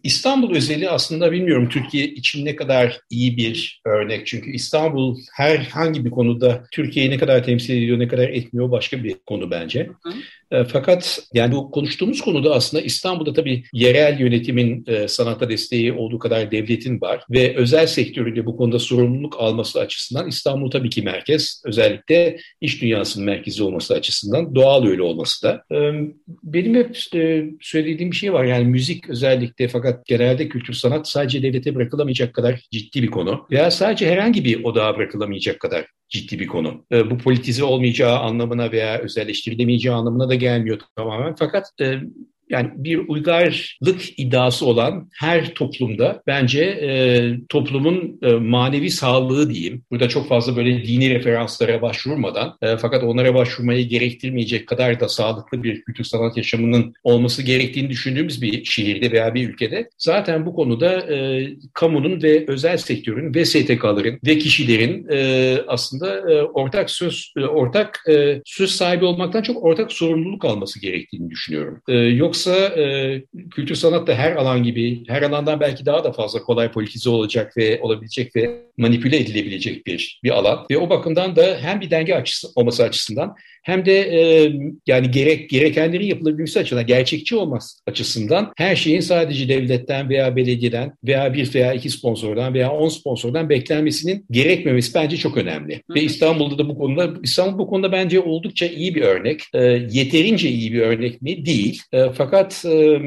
İstanbul özeli aslında bilmiyorum Türkiye için ne kadar iyi bir örnek. Çünkü İstanbul herhangi bir konuda Türkiye'yi ne kadar temsil ediyor, ne kadar etmiyor başka bir konu bence. Hı. E, fakat yani bu konuştuğumuz konuda aslında İstanbul'da tabii yerel yönetimin e, sanata desteği olduğu kadar devletin var ve özel sektöründe bu konuda sorumluluk alması açısından İstanbul tabii ki merkez. Özellikle iş dünyasının merkezi olması açısından doğal öyle olması da. E, benim hep söylediğim bir şey var yani müzik özellikle fakat genelde kültür sanat sadece devlete bırakılamayacak kadar ciddi bir konu veya sadece herhangi bir odağa bırakılamayacak kadar ciddi bir konu. E, bu politize olmayacağı anlamına veya özelleştirilemeyeceği anlamına da gelmiyor tamamen. Fakat e, yani bir uygarlık iddiası olan her toplumda bence e, toplumun e, manevi sağlığı diyeyim. Burada çok fazla böyle dini referanslara başvurmadan e, fakat onlara başvurmayı gerektirmeyecek kadar da sağlıklı bir kültür sanat yaşamının olması gerektiğini düşündüğümüz bir şehirde veya bir ülkede zaten bu konuda e, kamunun ve özel sektörün ve STK'ların ve kişilerin e, aslında e, ortak söz e, ortak e, söz sahibi olmaktan çok ortak sorumluluk alması gerektiğini düşünüyorum. E, yoksa Yoksa e, kültür sanat da her alan gibi, her alandan belki daha da fazla kolay politize olacak ve olabilecek ve manipüle edilebilecek bir bir alan. Ve o bakımdan da hem bir denge açısı, olması açısından hem de e, yani gerek gerekenlerin yapılabilmesi açısından, gerçekçi olması açısından her şeyin sadece devletten veya belediyeden veya bir veya iki sponsordan veya on sponsordan beklenmesinin gerekmemesi bence çok önemli. Hı. Ve İstanbul'da da bu konuda İstanbul bu konuda bence oldukça iyi bir örnek. E, yeterince iyi bir örnek mi? Değil. E, fakat e,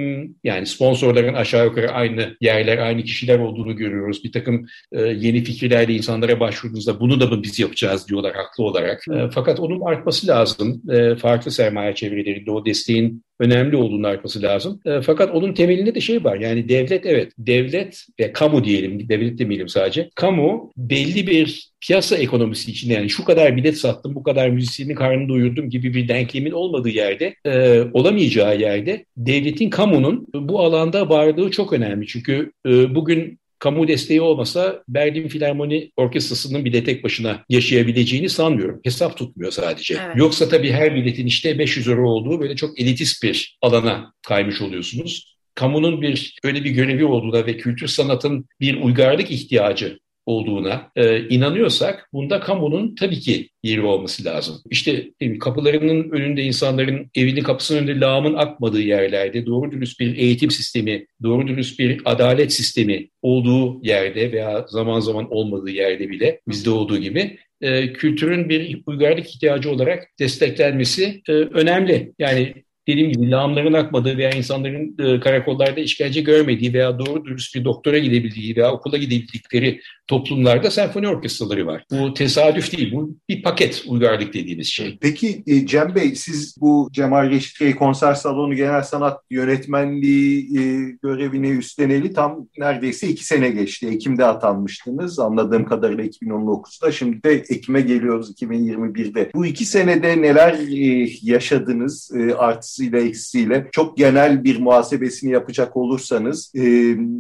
yani sponsorların aşağı yukarı aynı yerler, aynı kişiler olduğunu görüyoruz. Bir takım e, yeni fikirlerle insanlara başvurduğunuzda bunu da mı biz yapacağız diyorlar haklı olarak. E, fakat onun artması lazım lazım. E, farklı sermaye çevrelerinde o desteğin önemli olduğunu artması lazım. E, fakat onun temelinde de şey var. Yani devlet evet, devlet ve kamu diyelim, devlet demeyelim sadece. Kamu belli bir piyasa ekonomisi içinde yani şu kadar bilet sattım, bu kadar müzisyenin karnını doyurdum gibi bir denklemin olmadığı yerde, e, olamayacağı yerde devletin, kamunun bu alanda varlığı çok önemli. Çünkü e, bugün kamu desteği olmasa Berlin Filarmoni Orkestrası'nın bile tek başına yaşayabileceğini sanmıyorum. Hesap tutmuyor sadece. Evet. Yoksa tabii her biletin işte 500 euro olduğu böyle çok elitist bir alana kaymış oluyorsunuz. Kamunun bir öyle bir görevi olduğuna ve kültür sanatın bir uygarlık ihtiyacı olduğuna e, inanıyorsak bunda kamunun tabii ki yeri olması lazım. İşte kapılarının önünde insanların evinin kapısının önünde lağımın akmadığı yerlerde doğru dürüst bir eğitim sistemi, doğru dürüst bir adalet sistemi olduğu yerde veya zaman zaman olmadığı yerde bile bizde olduğu gibi e, kültürün bir uygarlık ihtiyacı olarak desteklenmesi e, önemli. Yani dediğim gibi lağımların akmadığı veya insanların e, karakollarda işkence görmediği veya doğru dürüst bir doktora gidebildiği veya okula gidebildikleri toplumlarda senfoni orkestraları var. Bu tesadüf değil, bu bir paket uygarlık dediğimiz şey. Peki e, Cem Bey, siz bu Cemal Reşit Konser Salonu Genel Sanat Yönetmenliği e, görevini üstleneli tam neredeyse iki sene geçti. Ekim'de atanmıştınız. Anladığım kadarıyla 2019'da. Şimdi de Ekim'e geliyoruz 2021'de. Bu iki senede neler e, yaşadınız? Artısı artısıyla eksisiyle çok genel bir muhasebesini yapacak olursanız e,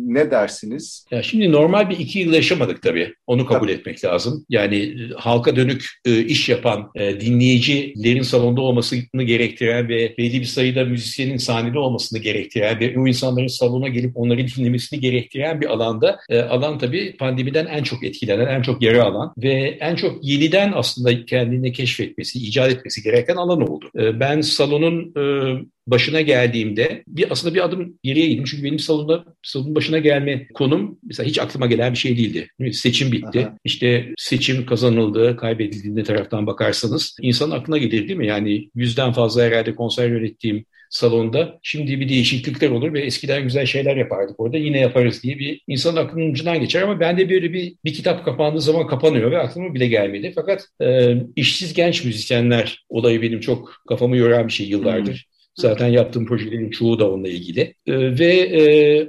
ne dersiniz? Ya şimdi normal bir iki yıl yaşamadık tabii. Onu kabul tabii. etmek lazım. Yani e, halka dönük e, iş yapan e, dinleyicilerin salonda olmasını gerektiren ve belli bir sayıda müzisyenin sahnede olmasını gerektiren ve o insanların salona gelip onları dinlemesini gerektiren bir alanda e, alan tabii pandemiden en çok etkilenen, en çok yara alan ve en çok yeniden aslında kendini keşfetmesi, icat etmesi gereken alan oldu. E, ben salonun e, başına geldiğimde bir aslında bir adım geriye gittim. Çünkü benim salonda salonun başına gelme konum mesela hiç aklıma gelen bir şey değildi. Seçim bitti. Aha. İşte seçim kazanıldı, kaybedildiğinde taraftan bakarsanız insan aklına gelir değil mi? Yani yüzden fazla herhalde konser yönettiğim salonda. Şimdi bir değişiklikler olur ve eskiden güzel şeyler yapardık orada yine yaparız diye bir insanın aklının ucundan geçer ama bende böyle bir, bir kitap kapandığı zaman kapanıyor ve aklıma bile gelmedi. Fakat e, işsiz genç müzisyenler olayı benim çok kafamı yoran bir şey yıllardır. Zaten yaptığım projelerin çoğu da onunla ilgili. E, ve e,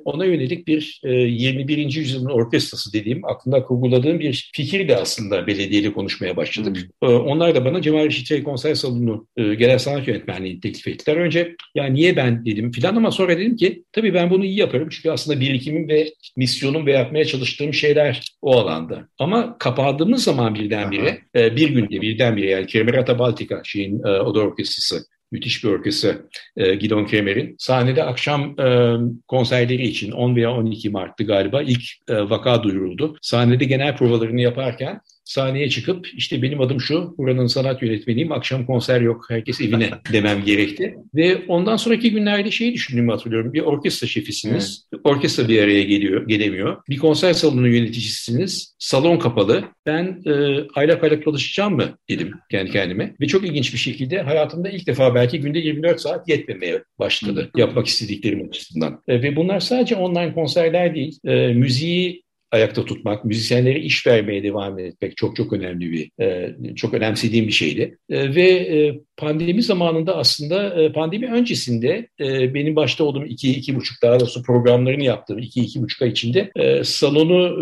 ona yönelik bir e, 21. yüzyılın orkestrası dediğim, aklımda kurguladığım bir fikir de aslında belediyeyle konuşmaya başladık. E, onlar da bana Cemal Reşit Konser Salonu e, Genel Sanat Yönetmenliği teklif ettiler. Önce ya niye ben dedim filan ama sonra dedim ki tabii ben bunu iyi yaparım. Çünkü aslında birikimim ve misyonum ve yapmaya çalıştığım şeyler o alanda. Ama kapandığımız zaman birdenbire, e, bir günde birdenbire yani Kemerata Baltica şeyin e, Oda Orkestrası müthiş bir orkestra e, Gidon Kremer'in. Sahnede akşam e, konserleri için 10 veya 12 Mart'tı galiba ilk e, vaka duyuruldu. Sahnede genel provalarını yaparken sahneye çıkıp işte benim adım şu, buranın sanat yönetmeniyim, akşam konser yok, herkes evine demem gerekti. Ve ondan sonraki günlerde şeyi düşündüğümü hatırlıyorum. Bir orkestra şefisiniz, evet. orkestra bir araya geliyor, gelemiyor. Bir konser salonu yöneticisiniz, salon kapalı. Ben e, aylak aylak çalışacağım mı dedim kendi kendime. Ve çok ilginç bir şekilde hayatımda ilk defa belki günde 24 saat yetmemeye başladı yapmak istediklerim açısından. E, ve bunlar sadece online konserler değil, e, müziği ayakta tutmak, müzisyenlere iş vermeye devam etmek çok çok önemli bir, e, çok önemsediğim bir şeydi. E, ve e, pandemi zamanında aslında pandemi öncesinde benim başta olduğum iki, iki buçuk daha doğrusu programlarını yaptığım iki, iki buçuk ay içinde salonu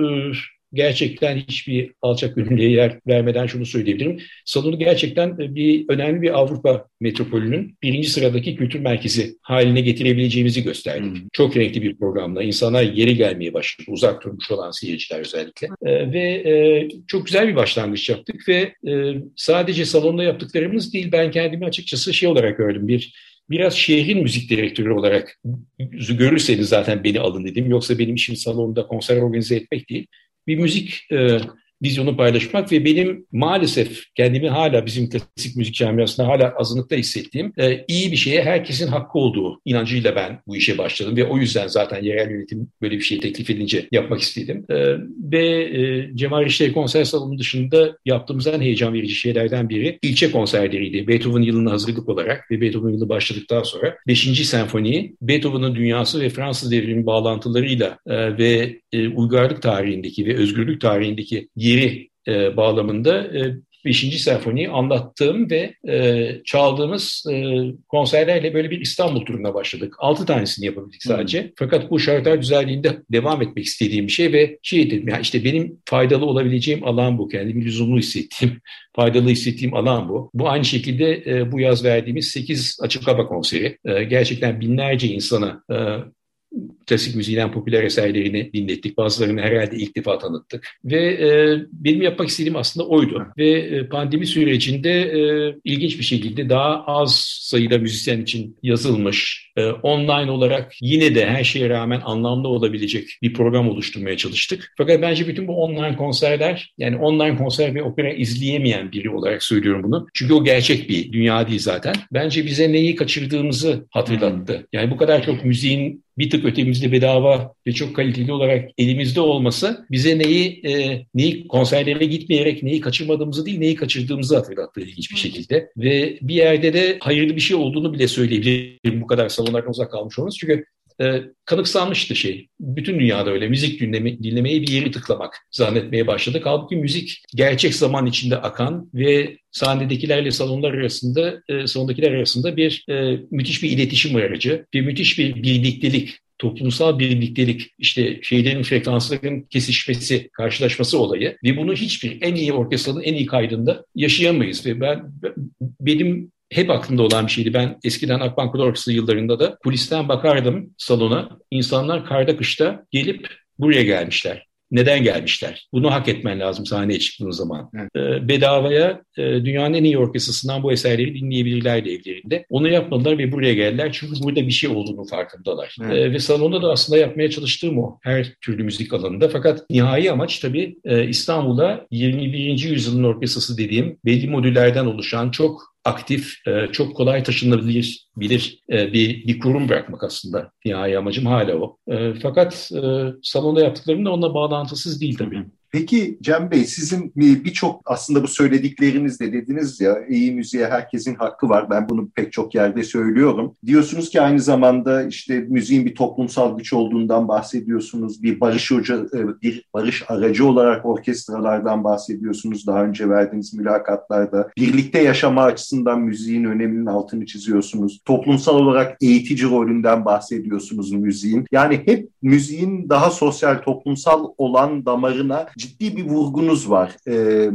gerçekten hiçbir alçak gönüllüye yer vermeden şunu söyleyebilirim. Salonu gerçekten e, bir önemli bir Avrupa metropolünün birinci sıradaki kültür merkezi haline getirebileceğimizi gösterdik. Hmm. Çok renkli bir programla insanlar yeri gelmeye başladı. Uzak durmuş olan seyirciler özellikle. Ee, ve e, çok güzel bir başlangıç yaptık ve e, sadece salonda yaptıklarımız değil ben kendimi açıkçası şey olarak gördüm. Bir biraz şehrin müzik direktörü olarak görürseniz zaten beni alın dedim. Yoksa benim işim salonda konser organize etmek değil bir müzik e, vizyonu paylaşmak ve benim maalesef kendimi hala bizim klasik müzik camiasında hala azınlıkta hissettiğim e, iyi bir şeye herkesin hakkı olduğu inancıyla ben bu işe başladım ve o yüzden zaten yerel yönetim böyle bir şey teklif edince yapmak istedim. E, ve e, Cemal Reşit'e konser salonu dışında yaptığımız en heyecan verici şeylerden biri ilçe konserleriydi. Beethoven yılına hazırlık olarak ve Beethoven yılı başladıktan sonra 5. senfoniyi Beethoven'ın dünyası ve Fransız devrimi bağlantılarıyla e, ve e, uygarlık tarihindeki ve özgürlük tarihindeki yeri e, bağlamında e, 5. senfoniyi anlattığım ve e, çaldığımız e, konserlerle böyle bir İstanbul turuna başladık. 6 tanesini yapabildik sadece. Hmm. Fakat bu şartlar düzeldiğinde devam etmek istediğim bir şey ve şey dedim ya işte benim faydalı olabileceğim alan bu. Kendimi lüzumlu hissettiğim, faydalı hissettiğim alan bu. Bu aynı şekilde e, bu yaz verdiğimiz 8 açık hava konseri. E, gerçekten binlerce insana e, klasik müziğin popüler eserlerini dinlettik. Bazılarını herhalde ilk defa tanıttık. Ve e, benim yapmak istediğim aslında oydu. Ve e, pandemi sürecinde e, ilginç bir şekilde daha az sayıda müzisyen için yazılmış, e, online olarak yine de her şeye rağmen anlamlı olabilecek bir program oluşturmaya çalıştık. Fakat bence bütün bu online konserler, yani online konser ve opera izleyemeyen biri olarak söylüyorum bunu. Çünkü o gerçek bir dünya değil zaten. Bence bize neyi kaçırdığımızı hatırlattı. Yani bu kadar çok müziğin bir tık ötemizde bedava ve çok kaliteli olarak elimizde olması bize neyi e, neyi konserlere gitmeyerek neyi kaçırmadığımızı değil neyi kaçırdığımızı hatırlattı ilginç bir şekilde. Ve bir yerde de hayırlı bir şey olduğunu bile söyleyebilirim bu kadar salonlardan uzak kalmış olmamız. Çünkü e, kanıksanmıştı şey. Bütün dünyada öyle müzik dinleme, dinlemeyi bir yeri tıklamak zannetmeye başladık. Halbuki müzik gerçek zaman içinde akan ve sahnedekilerle salonlar arasında, e, salondakiler arasında bir e, müthiş bir iletişim aracı, bir müthiş bir birliktelik toplumsal birliktelik, işte şeylerin frekansların kesişmesi, karşılaşması olayı ve bunu hiçbir en iyi orkestranın en iyi kaydında yaşayamayız ve ben benim hep aklımda olan bir şeydi. Ben eskiden Akbank Orkestra yıllarında da kulisten bakardım salona. İnsanlar karda kışta gelip buraya gelmişler. Neden gelmişler? Bunu hak etmen lazım sahneye çıktığın zaman. Evet. Ee, bedavaya e, dünyanın en iyi orkestrasından bu eserleri dinleyebilirler evlerinde. Onu yapmadılar ve buraya geldiler. Çünkü burada bir şey olduğunu farkındalar. Evet. Ee, ve salonda da aslında yapmaya çalıştığım o. Her türlü müzik alanında. Fakat nihai amaç tabii e, İstanbul'a 21. yüzyılın orkestrası dediğim belli modüllerden oluşan çok aktif, e, çok kolay taşınabilir bilir e, bir, bir kurum bırakmak aslında nihai amacım hala o. E, fakat salonda yaptıklarım da onunla bağlantısız değil tabii. Peki Cem Bey sizin birçok aslında bu söylediklerinizde dediniz ya iyi müziğe herkesin hakkı var. Ben bunu pek çok yerde söylüyorum. Diyorsunuz ki aynı zamanda işte müziğin bir toplumsal güç olduğundan bahsediyorsunuz. Bir barış hoca, e, bir barış aracı olarak orkestralardan bahsediyorsunuz. Daha önce verdiğiniz mülakatlarda birlikte yaşama açısından müziğin öneminin altını çiziyorsunuz. Toplumsal olarak eğitici rolünden bahsediyorsunuz müziğin. Yani hep müziğin daha sosyal, toplumsal olan damarına ciddi bir vurgunuz var. E,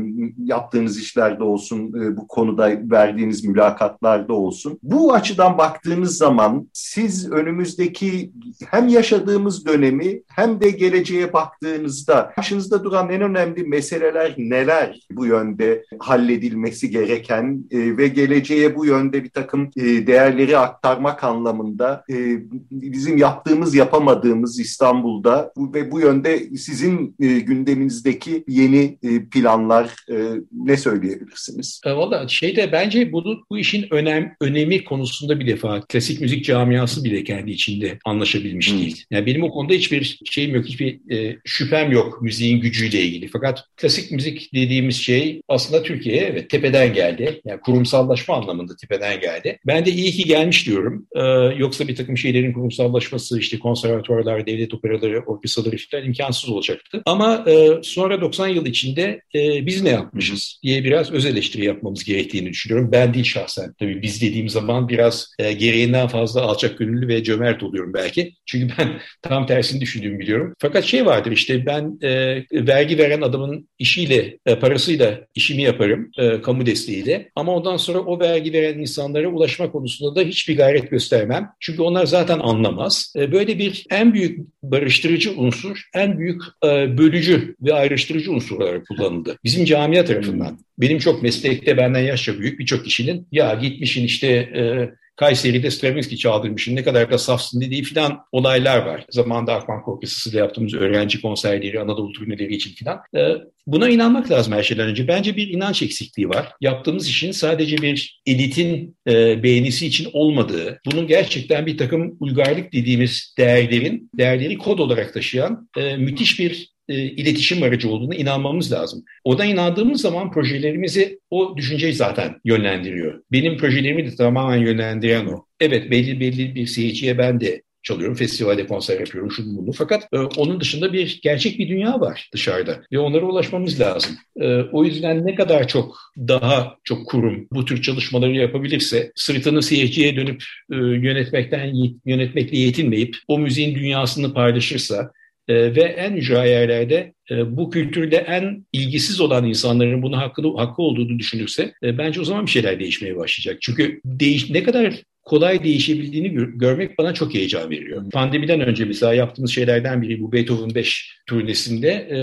yaptığınız işlerde olsun, e, bu konuda verdiğiniz mülakatlarda olsun. Bu açıdan baktığınız zaman siz önümüzdeki hem yaşadığımız dönemi hem de geleceğe baktığınızda karşınızda duran en önemli meseleler neler bu yönde halledilmesi gereken e, ve geleceğe bu yönde bir takım e, değerleri aktarmak anlamında e, bizim yaptığımız yapamadığımız İstanbul'da ve bu yönde sizin e, gündeminizde önümüzdeki yeni e, planlar e, ne söyleyebilirsiniz? E, Valla şeyde bence bunu, bu işin önem, önemi konusunda bir defa klasik müzik camiası bile kendi içinde anlaşabilmiş hmm. değil. Yani benim o konuda hiçbir şeyim yok, hiçbir e, şüphem yok müziğin gücüyle ilgili. Fakat klasik müzik dediğimiz şey aslında Türkiye'ye evet tepeden geldi. Yani kurumsallaşma anlamında tepeden geldi. Ben de iyi ki gelmiş diyorum. Yoksa bir takım şeylerin kurumsallaşması işte konservatuvarlar, devlet operaları, orkestraları falan imkansız olacaktı. Ama e, sonra 90 yıl içinde e, biz ne yapmışız diye biraz öz eleştiri yapmamız gerektiğini düşünüyorum. Ben değil şahsen. Tabii biz dediğim zaman biraz e, gereğinden fazla alçak gönüllü ve cömert oluyorum belki. Çünkü ben tam tersini düşündüğümü biliyorum. Fakat şey vardır işte ben e, vergi veren adamın işiyle, e, parasıyla işimi yaparım, e, kamu desteğiyle. Ama ondan sonra o vergi veren insanlara ulaşma konusunda da hiçbir gayret göstermem. Çünkü onlar zaten anlamaz. E, böyle bir en büyük barıştırıcı unsur, en büyük e, bölücü ve ayrıştırıcı unsur olarak kullanıldı. Bizim camia tarafından. Benim çok meslekte benden yaşça büyük birçok kişinin ya gitmişin işte e, Kayseri'de Stravinsky çaldırmışım ne kadar da safsın dediği filan olaylar var. Zamanında Akbank Orkestrası'da yaptığımız öğrenci konserleri, Anadolu turneleri için filan. Ee, buna inanmak lazım her şeyden önce. Bence bir inanç eksikliği var. Yaptığımız işin sadece bir elitin e, beğenisi için olmadığı, bunun gerçekten bir takım uygarlık dediğimiz değerlerin, değerleri kod olarak taşıyan e, müthiş bir e, iletişim aracı olduğuna inanmamız lazım. Ona inandığımız zaman projelerimizi o düşünceyi zaten yönlendiriyor. Benim projelerimi de tamamen yönlendiren o. Evet belli belli bir seyirciye ben de çalıyorum, festivalde konser yapıyorum, şunu bunu. Fakat e, onun dışında bir gerçek bir dünya var dışarıda ve onlara ulaşmamız lazım. E, o yüzden ne kadar çok daha çok kurum bu tür çalışmaları yapabilirse, sırtını seyirciye dönüp e, yönetmekten yönetmekle yetinmeyip o müziğin dünyasını paylaşırsa, e, ve en ücra yerlerde e, bu kültürde en ilgisiz olan insanların bunu hakkı, hakkı olduğunu düşünürse e, bence o zaman bir şeyler değişmeye başlayacak. Çünkü değiş, ne kadar kolay değişebildiğini gör, görmek bana çok heyecan veriyor. Pandemiden önce mesela yaptığımız şeylerden biri bu Beethoven 5 turnesinde e,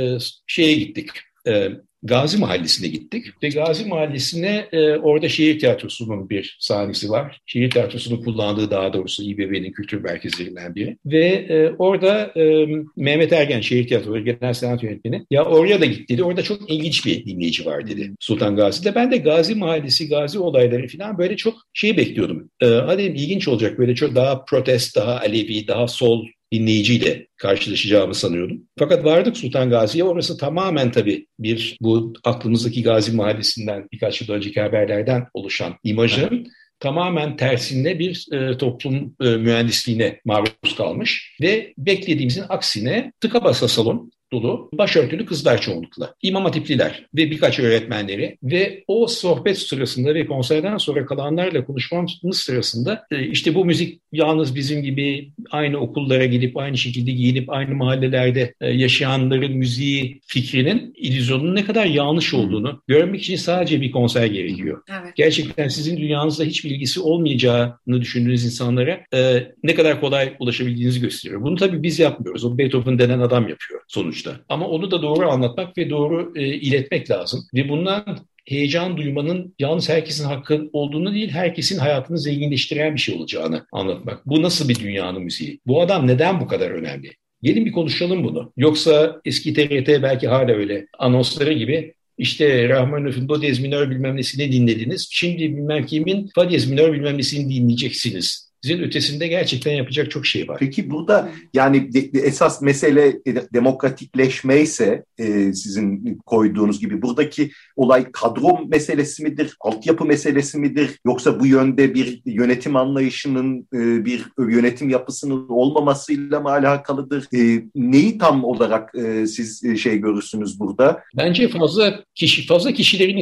şeye gittik. E, Gazi Mahallesi'ne gittik ve Gazi Mahallesi'ne e, orada şehir tiyatrosunun bir sahnesi var. Şehir tiyatrosunun kullandığı daha doğrusu İBB'nin kültür merkezlerinden biri. Ve e, orada e, Mehmet Ergen şehir tiyatroları genel sanat yönetmeni ya oraya da git dedi. Orada çok ilginç bir dinleyici var dedi Sultan Gazi'de. Ben de Gazi Mahallesi, Gazi olayları falan böyle çok şey bekliyordum. E, hadi ilginç olacak böyle çok daha protest, daha Alevi, daha sol dinleyiciyle karşılaşacağımı sanıyordum. Fakat vardık Sultan Gazi'ye. Orası tamamen tabii bir bu aklımızdaki Gazi Mahallesi'nden birkaç yıl önceki haberlerden oluşan imajın tamamen tersinde bir e, toplum e, mühendisliğine maruz kalmış ve beklediğimizin aksine tıka basa salon dolu başörtülü kızlar çoğunlukla. İmam hatipliler ve birkaç öğretmenleri ve o sohbet sırasında ve konserden sonra kalanlarla konuşmamız sırasında e, işte bu müzik yalnız bizim gibi aynı okullara gidip aynı şekilde giyinip aynı mahallelerde e, yaşayanların müziği fikrinin illüzyonun ne kadar yanlış olduğunu görmek için sadece bir konser gerekiyor. Evet. Gerçekten sizin dünyanızda hiç bilgisi olmayacağını düşündüğünüz insanlara e, ne kadar kolay ulaşabildiğinizi gösteriyor. Bunu tabii biz yapmıyoruz. O Beethoven denen adam yapıyor sonuçta. Ama onu da doğru anlatmak ve doğru e, iletmek lazım. Ve bundan heyecan duymanın yalnız herkesin hakkı olduğunu değil, herkesin hayatını zenginleştiren bir şey olacağını anlatmak. Bu nasıl bir dünyanın müziği? Bu adam neden bu kadar önemli? Gelin bir konuşalım bunu. Yoksa eski TRT belki hala öyle anonsları gibi işte Rahmanov'un do diyez minör bilmem nesini dinlediniz. Şimdi bilmem kimin fa diyez minör bilmem nesini dinleyeceksiniz Sizin ötesinde gerçekten yapacak çok şey var. Peki burada yani de, de, esas mesele demokratikleşme ise e, sizin koyduğunuz gibi buradaki olay kadro meselesi midir, altyapı meselesi midir yoksa bu yönde bir yönetim anlayışının e, bir yönetim yapısının olmamasıyla mı alakalıdır? E, neyi tam olarak e, siz e, şey görürsünüz burada? Bence fazla kişi fazla kişilerin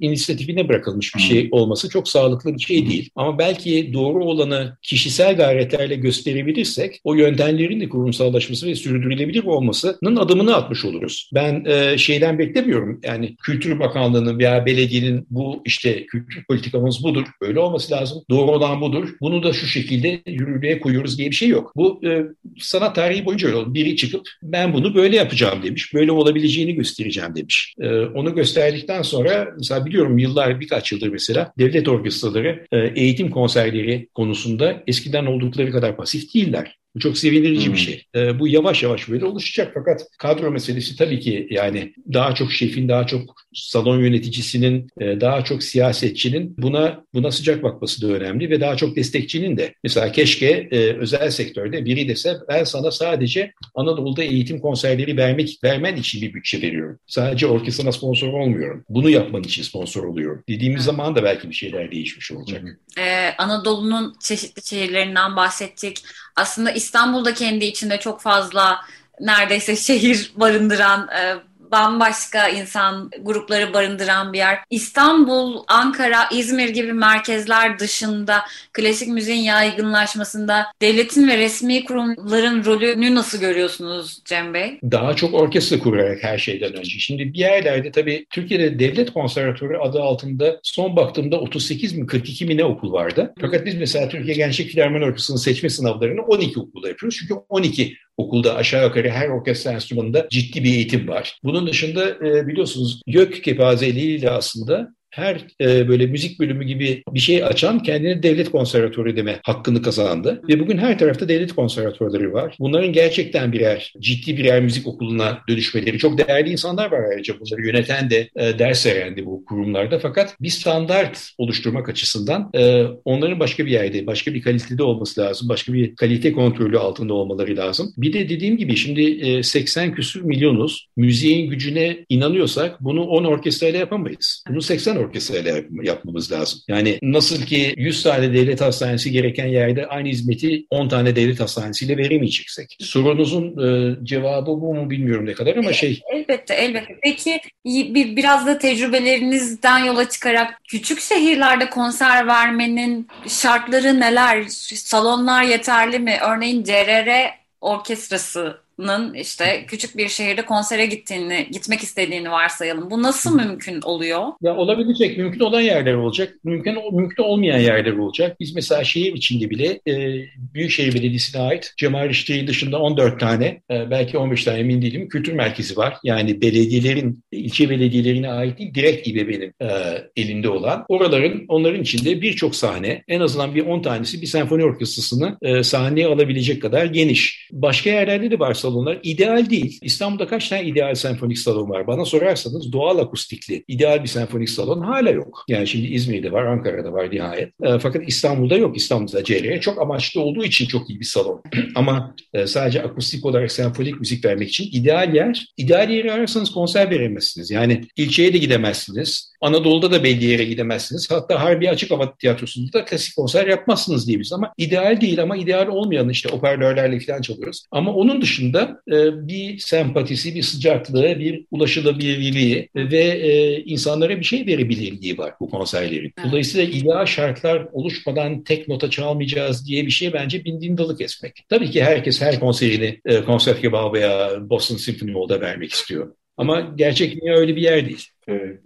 inisiyatifine bırakılmış bir şey olması çok sağlıklı bir şey değil. Ama belki doğru olanı kişisel gayretlerle gösterebilirsek o yöntemlerin de kurumsallaşması ve sürdürülebilir olmasının adımını atmış oluruz. Ben e, şeyden beklemiyorum yani Kültür Bakanlığı'nın veya belediyenin bu işte kültür politikamız budur, böyle olması lazım, doğru olan budur. Bunu da şu şekilde yürürlüğe koyuyoruz diye bir şey yok. Bu e, sanat tarihi boyunca öyle oldu. Biri çıkıp ben bunu böyle yapacağım demiş, böyle olabileceğini göstereceğim demiş. E, onu gösterdikten sonra mesela biliyorum yıllar birkaç yıldır mesela devlet orkestraları e, eğitim konserleri konusunda konusunda eskiden oldukları kadar pasif değiller. Bu çok sevindirici hmm. bir şey. E, bu yavaş yavaş böyle oluşacak fakat kadro meselesi tabii ki yani daha çok şefin, daha çok salon yöneticisinin, e, daha çok siyasetçinin buna buna sıcak bakması da önemli ve daha çok destekçinin de. Mesela keşke e, özel sektörde biri dese ben sana sadece Anadolu'da eğitim konserleri vermek vermen için bir bütçe veriyorum. Sadece orkestrana sponsor olmuyorum. Bunu yapman için sponsor oluyorum. Dediğimiz zaman da belki bir şeyler değişmiş olacak. Ee, Anadolu'nun çeşitli şehirlerinden bahsettik. Aslında İstanbul'da kendi içinde çok fazla neredeyse şehir barındıran e, bambaşka insan grupları barındıran bir yer. İstanbul, Ankara, İzmir gibi merkezler dışında klasik müziğin yaygınlaşmasında devletin ve resmi kurumların rolünü nasıl görüyorsunuz Cem Bey? Daha çok orkestra kurarak her şeyden önce. Şimdi bir yerlerde tabii Türkiye'de devlet konservatuarı adı altında son baktığımda 38 mi 42 mi ne okul vardı. Fakat biz mesela Türkiye Gençlik Filarmoni Orkestrası'nın seçme sınavlarını 12 okulda yapıyoruz. Çünkü 12 okulda aşağı yukarı her orkestra enstrümanında ciddi bir eğitim var. Bunun dışında e, biliyorsunuz gök kepazeliğiyle aslında her e, böyle müzik bölümü gibi bir şey açan kendini devlet konservatuarı deme hakkını kazandı. Ve bugün her tarafta devlet konservatuarları var. Bunların gerçekten birer, ciddi birer müzik okuluna dönüşmeleri. Çok değerli insanlar var ayrıca bunları yöneten de e, ders veren de bu kurumlarda. Fakat bir standart oluşturmak açısından e, onların başka bir yerde, başka bir kalitede olması lazım. Başka bir kalite kontrolü altında olmaları lazım. Bir de dediğim gibi şimdi e, 80 küsür milyonuz. Müziğin gücüne inanıyorsak bunu 10 orkestrayla yapamayız. Bunu 80 orkestrayla yapmamız lazım. Yani nasıl ki 100 tane devlet hastanesi gereken yerde aynı hizmeti 10 tane devlet hastanesiyle veremeyeceksek. Sorunuzun e, cevabı bu mu bilmiyorum ne kadar ama şey. Elbette elbette. Peki bir, biraz da tecrübelerinizden yola çıkarak küçük şehirlerde konser vermenin şartları neler? Salonlar yeterli mi? Örneğin CRR orkestrası nın işte küçük bir şehirde konsere gittiğini, gitmek istediğini varsayalım. Bu nasıl mümkün oluyor? Ya olabilecek, mümkün olan yerler olacak, mümkün mümkün olmayan yerler olacak. Biz mesela şehir içinde bile e, Büyükşehir Belediyesi'ne ait Cemal Rişti'yi dışında 14 tane, e, belki 15 tane emin değilim, kültür merkezi var. Yani belediyelerin, ilçe belediyelerine ait değil, direkt İBB'nin e, elinde olan. Oraların, onların içinde birçok sahne, en azından bir 10 tanesi bir senfoni orkestrasını e, sahneye alabilecek kadar geniş. Başka yerlerde de varsa salonlar ideal değil. İstanbul'da kaç tane ideal senfonik salon var? Bana sorarsanız doğal akustikli ideal bir senfonik salon hala yok. Yani şimdi İzmir'de var, Ankara'da var nihayet. E, fakat İstanbul'da yok. İstanbul'da CR'ye çok amaçlı olduğu için çok iyi bir salon. Ama e, sadece akustik olarak senfonik müzik vermek için ideal yer. İdeal yeri ararsanız konser veremezsiniz. Yani ilçeye de gidemezsiniz. Anadolu'da da belli yere gidemezsiniz. Hatta Harbi Açık Hava Tiyatrosu'nda da klasik konser yapmazsınız diye biz. Ama ideal değil ama ideal olmayan işte operörlerle falan çalıyoruz. Ama onun dışında da e, bir sempatisi, bir sıcaklığı, bir ulaşılabilirliği ve e, insanlara bir şey verebilirliği var bu konserlerin. Dolayısıyla ideal şartlar oluşmadan tek nota çalmayacağız diye bir şey bence bin din dalı kesmek. Tabii ki herkes her konserini e, konser kebabı veya Boston Symphony Hall'da vermek istiyor. Ama gerçek dünya öyle bir yer değil. Evet.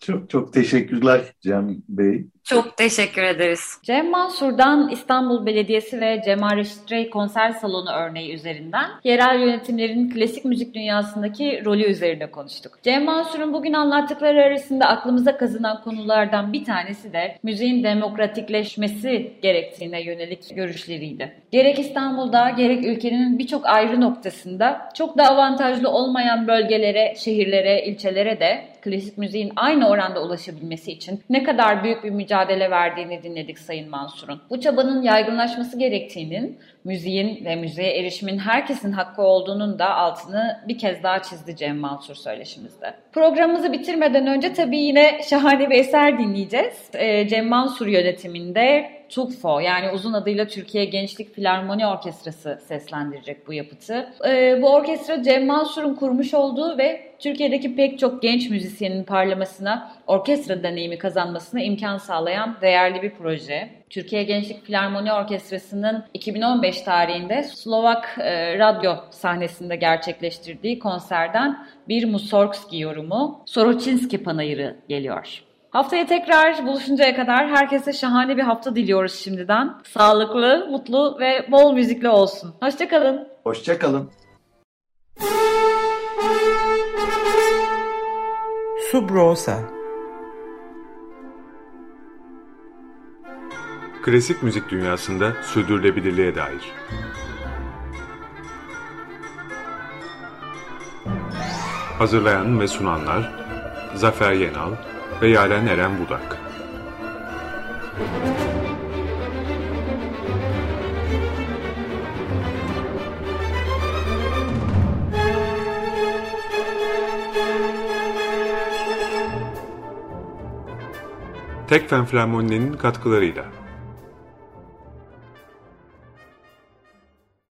Çok çok teşekkürler Cem Bey. Çok teşekkür ederiz. Cem Mansur'dan İstanbul Belediyesi ve Cemal Reşit Rey konser salonu örneği üzerinden yerel yönetimlerin klasik müzik dünyasındaki rolü üzerine konuştuk. Cem Mansur'un bugün anlattıkları arasında aklımıza kazınan konulardan bir tanesi de müziğin demokratikleşmesi gerektiğine yönelik görüşleriydi. Gerek İstanbul'da gerek ülkenin birçok ayrı noktasında çok da avantajlı olmayan bölgelere, şehirlere, ilçelere de klasik müziğin aynı oranda ulaşabilmesi için ne kadar büyük bir mücadele verdiğini dinledik Sayın Mansur'un. Bu çabanın yaygınlaşması gerektiğinin, müziğin ve müziğe erişimin herkesin hakkı olduğunun da altını bir kez daha çizdi Cem Mansur söyleşimizde. Programımızı bitirmeden önce tabii yine şahane bir eser dinleyeceğiz. Ee, Cem Mansur yönetiminde TUGFO yani uzun adıyla Türkiye Gençlik Filarmoni Orkestrası seslendirecek bu yapıtı. Ee, bu orkestra Cem Mansur'un kurmuş olduğu ve Türkiye'deki pek çok genç müzisyenin parlamasına, orkestra deneyimi kazanmasına imkan sağlayan değerli bir proje. Türkiye Gençlik Filarmoni Orkestrası'nın 2015 tarihinde Slovak e, radyo sahnesinde gerçekleştirdiği konserden bir Mussorgsky yorumu Soroczynski Panayırı geliyor. Haftaya tekrar buluşuncaya kadar herkese şahane bir hafta diliyoruz şimdiden. Sağlıklı, mutlu ve bol müzikli olsun. Hoşçakalın. Hoşçakalın. Subrosa Klasik müzik dünyasında sürdürülebilirliğe dair. Hazırlayan ve sunanlar Zafer Yenal ve Yaren Eren Budak. Tekfen Flamoninin katkılarıyla